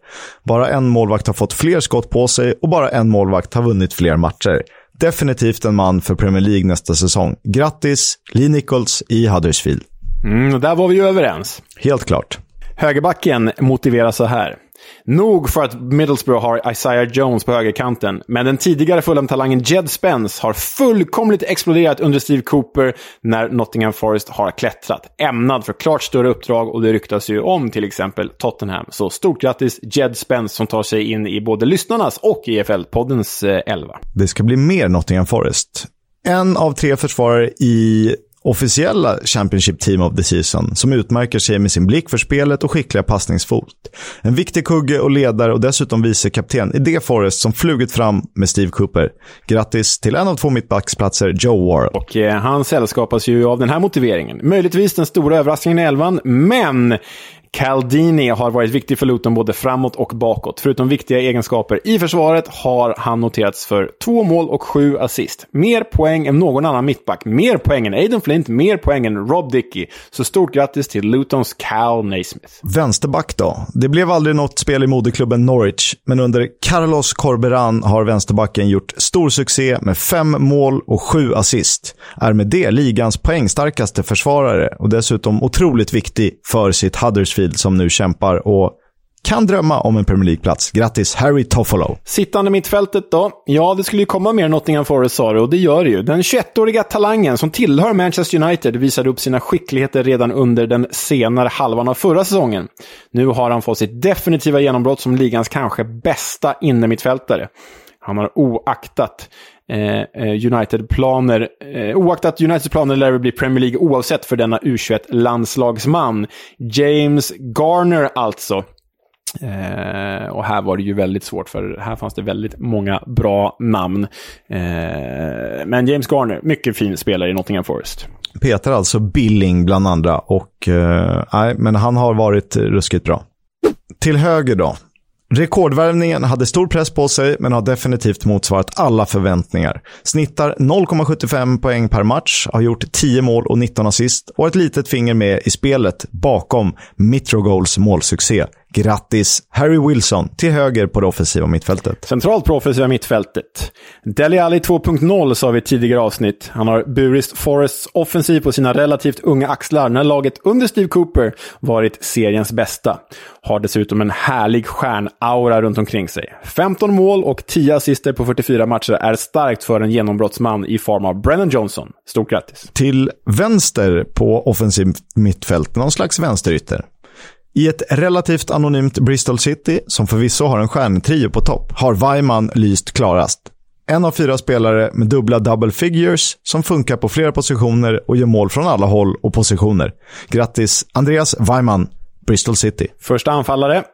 Bara en målvakt har fått fler skott på sig och bara en målvakt har vunnit fler matcher. Definitivt en man för Premier League nästa säsong. Grattis, Lee Nichols i Huddersfield. Mm, där var vi ju överens. Helt klart. Högerbacken motiveras så här. Nog för att Middlesbrough har Isaiah Jones på högerkanten, men den tidigare Fulham-talangen Jed Spence har fullkomligt exploderat under Steve Cooper när Nottingham Forest har klättrat. Ämnad för klart större uppdrag och det ryktas ju om till exempel Tottenham. Så stort grattis Jed Spence som tar sig in i både lyssnarnas och EFL-poddens eh, elva. Det ska bli mer Nottingham Forest. En av tre försvarare i officiella Championship Team of the Season, som utmärker sig med sin blick för spelet och skickliga passningsfot. En viktig kugge och ledare och dessutom vice kapten i det Forest som flugit fram med Steve Cooper. Grattis till en av två mittbacksplatser, Joe Warren. Och eh, han sällskapas ju av den här motiveringen. Möjligtvis den stora överraskningen i elvan, men Caldini har varit viktig för Luton både framåt och bakåt. Förutom viktiga egenskaper i försvaret har han noterats för två mål och sju assist. Mer poäng än någon annan mittback. Mer poäng än Aiden Flint, mer poäng än Rob Dickey. Så stort grattis till Lutons Cal Naismith. Vänsterback då? Det blev aldrig något spel i moderklubben Norwich, men under Carlos Corberan har vänsterbacken gjort stor succé med fem mål och sju assist. Är med det ligans poängstarkaste försvarare och dessutom otroligt viktig för sitt Huddersfield Huddersfield som nu kämpar och kan drömma om en Premier League-plats. Grattis Harry Toffolo. Sittande mittfältet då? Ja, det skulle ju komma mer Nottingham Forest sa du och det gör det ju. Den 21-åriga talangen som tillhör Manchester United visade upp sina skickligheter redan under den senare halvan av förra säsongen. Nu har han fått sitt definitiva genombrott som ligans kanske bästa innermittfältare. Han har oaktat Eh, eh, United-planer, eh, oaktat Uniteds planer lär det bli Premier League oavsett för denna U21-landslagsman. James Garner alltså. Eh, och här var det ju väldigt svårt, för här fanns det väldigt många bra namn. Eh, men James Garner, mycket fin spelare i Nottingham Forest. Petar alltså Billing bland andra och eh, nej, men han har varit ruskigt bra. Till höger då, Rekordvärvningen hade stor press på sig, men har definitivt motsvarat alla förväntningar. Snittar 0,75 poäng per match, har gjort 10 mål och 19 assist och har ett litet finger med i spelet bakom Mitrogols målsuccé. Grattis Harry Wilson till höger på det offensiva mittfältet. Centralt på offensiva mittfältet. Deli Alli 2.0 sa vi i tidigare avsnitt. Han har burit Forests offensiv på sina relativt unga axlar när laget under Steve Cooper varit seriens bästa. Har dessutom en härlig stjärnaura runt omkring sig. 15 mål och 10 assister på 44 matcher är starkt för en genombrottsman i form av Brennan Johnson. Stort grattis! Till vänster på offensivt mittfält, någon slags vänsterytter. I ett relativt anonymt Bristol City, som förvisso har en stjärntrio på topp, har Weimann lyst klarast. En av fyra spelare med dubbla double figures som funkar på flera positioner och gör mål från alla håll och positioner. Grattis Andreas Weimann, Bristol City. Första anfallare,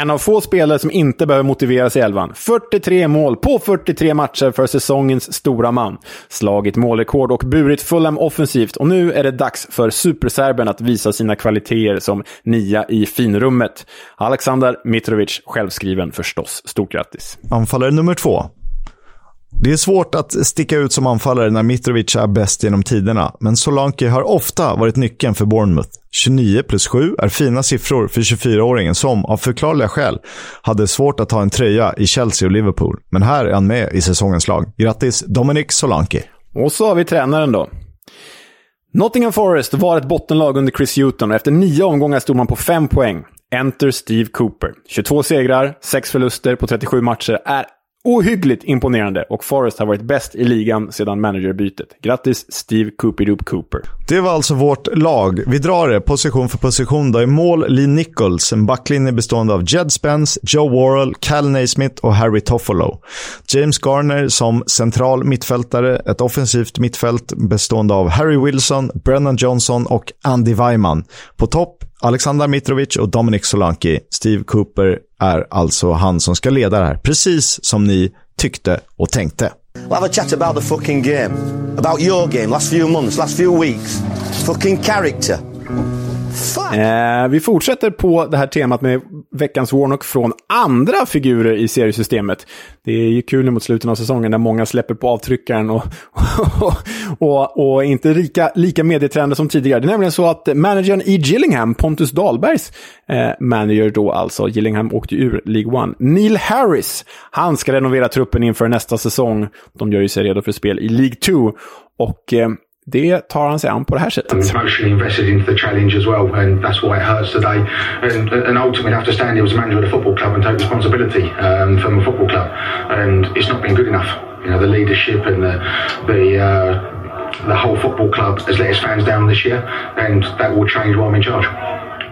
en av få spelare som inte behöver motiveras i elvan. 43 mål på 43 matcher för säsongens stora man. Slagit målrekord och burit Fulham offensivt och nu är det dags för superserben att visa sina kvaliteter som nia i finrummet. Alexander Mitrovic, självskriven förstås. Stort grattis! Anfallare nummer två. Det är svårt att sticka ut som anfallare när Mitrovic är bäst genom tiderna, men Solanke har ofta varit nyckeln för Bournemouth. 29 plus 7 är fina siffror för 24-åringen som, av förklarliga skäl, hade svårt att ta en tröja i Chelsea och Liverpool. Men här är han med i säsongens lag. Grattis Dominic Solanke. Och så har vi tränaren då. Nottingham Forest var ett bottenlag under Chris Hewton, och efter nio omgångar stod man på fem poäng. Enter Steve Cooper. 22 segrar, 6 förluster på 37 matcher är Ohyggligt imponerande och Forrest har varit bäst i ligan sedan managerbytet. Grattis Steve Coopidoop Cooper. Det var alltså vårt lag. Vi drar det position för position. Då. I mål Lee Nichols, en backlinje bestående av Jed Spence, Joe Worrell, Cal Naismith och Harry Toffolo. James Garner som central mittfältare, ett offensivt mittfält bestående av Harry Wilson, Brennan Johnson och Andy Weiman. På topp Alexander Mitrovic och Dominic Solanki. Steve Cooper är alltså han som ska leda det här, precis som ni tyckte och tänkte. We'll have a chat about the fucking game. About your game, last few months, last few weeks. Fucking character. Eh, vi fortsätter på det här temat med veckans Warnock från andra figurer i seriesystemet. Det är ju kul nu mot slutet av säsongen när många släpper på avtryckaren och, och, och, och inte lika, lika medietrender som tidigare. Det är nämligen så att managern i Gillingham, Pontus Dahlbergs eh, manager då alltså, Gillingham åkte ur League One, Neil Harris, han ska renovera truppen inför nästa säsong. De gör ju sig redo för spel i League 2. Och eh, sättet. Emotionally invested into the challenge as well and that's why it hurts today. And, ultimately have to stand here as manager of the football club and take responsibility um, from the football club and it's not been good enough. You know the leadership and the the uh, the whole football club has let its fans down this year and that will change while I'm in charge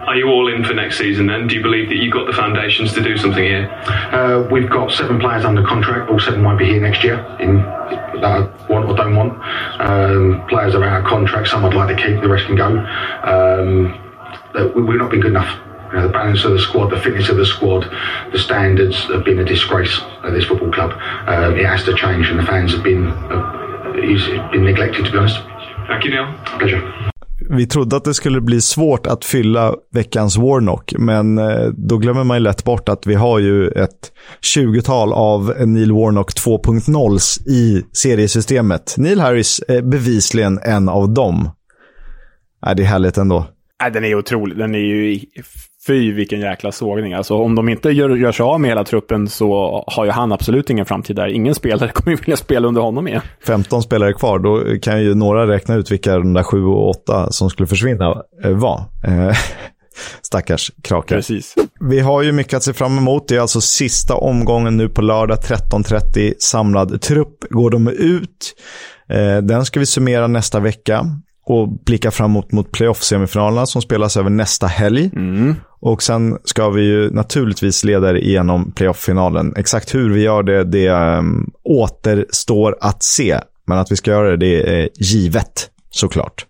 Are you all in for next season then? Do you believe that you've got the foundations to do something here? Uh, we've got seven players under contract. All seven won't be here next year. In that I want or don't want. Um, players are out of contract. Some I'd like to keep. The rest can go. Um, we've not been good enough. You know, the balance of the squad, the fitness of the squad, the standards have been a disgrace at this football club. Um, it has to change, and the fans have been uh, been neglected, to be honest. Thank you, Neil. Pleasure. Vi trodde att det skulle bli svårt att fylla veckans Warnock, men eh, då glömmer man ju lätt bort att vi har ju ett 20-tal av Neil Warnock 2.0s i seriesystemet. Neil Harris är bevisligen en av dem. Äh, det är härligt ändå. Äh, den är otrolig. Den är ju... Fy vilken jäkla sågning. Alltså om de inte gör, gör sig av med hela truppen så har ju han absolut ingen framtid där. Ingen spelare kommer ju vilja spela under honom igen. 15 spelare kvar, då kan ju några räkna ut vilka de där 7 och 8 som skulle försvinna eh, var. Eh, stackars krakar. Precis. Vi har ju mycket att se fram emot. Det är alltså sista omgången nu på lördag 13.30. Samlad trupp går de ut. Eh, den ska vi summera nästa vecka och blicka framåt mot playoff-semifinalerna som spelas över nästa helg. Mm. Och sen ska vi ju naturligtvis leda er igenom playoff-finalen. Exakt hur vi gör det, det um, återstår att se. Men att vi ska göra det, det är givet såklart.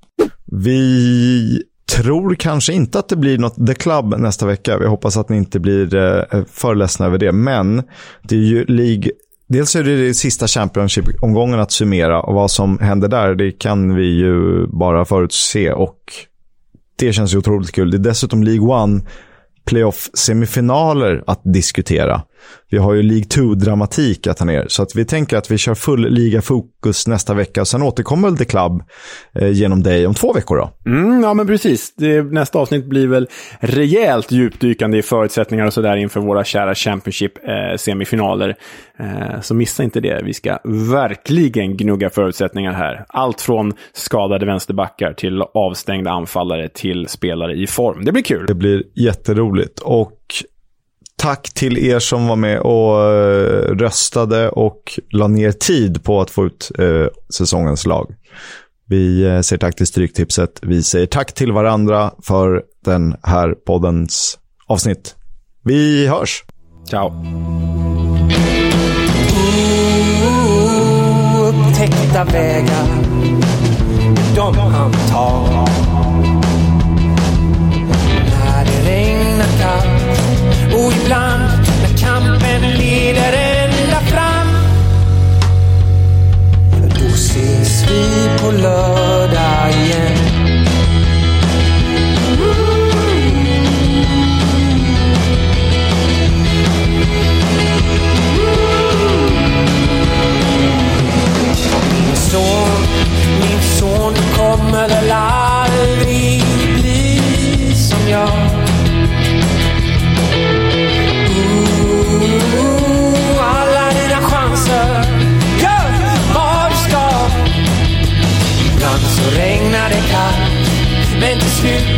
Vi tror kanske inte att det blir något The Club nästa vecka. Vi hoppas att ni inte blir uh, för ledsna över det. Men det är ju League Dels är det, det sista Championship-omgången att summera och vad som händer där, det kan vi ju bara förutse och det känns ju otroligt kul. Det är dessutom League One playoff-semifinaler att diskutera. Vi har ju League 2-dramatik att ta ner, så att vi tänker att vi kör full liga-fokus nästa vecka. Och sen återkommer väl The Club eh, genom dig om två veckor då? Mm, ja, men precis. Det, nästa avsnitt blir väl rejält djupdykande i förutsättningar och sådär inför våra kära Championship-semifinaler. Eh, så missa inte det. Vi ska verkligen gnugga förutsättningar här. Allt från skadade vänsterbackar till avstängda anfallare till spelare i form. Det blir kul. Det blir jätteroligt. Och tack till er som var med och uh, röstade och la ner tid på att få ut uh, säsongens lag. Vi uh, säger tack till Stryktipset. Vi säger tack till varandra för den här poddens avsnitt. Vi hörs! Ciao! Upptäckta vägar, de han tar. shit.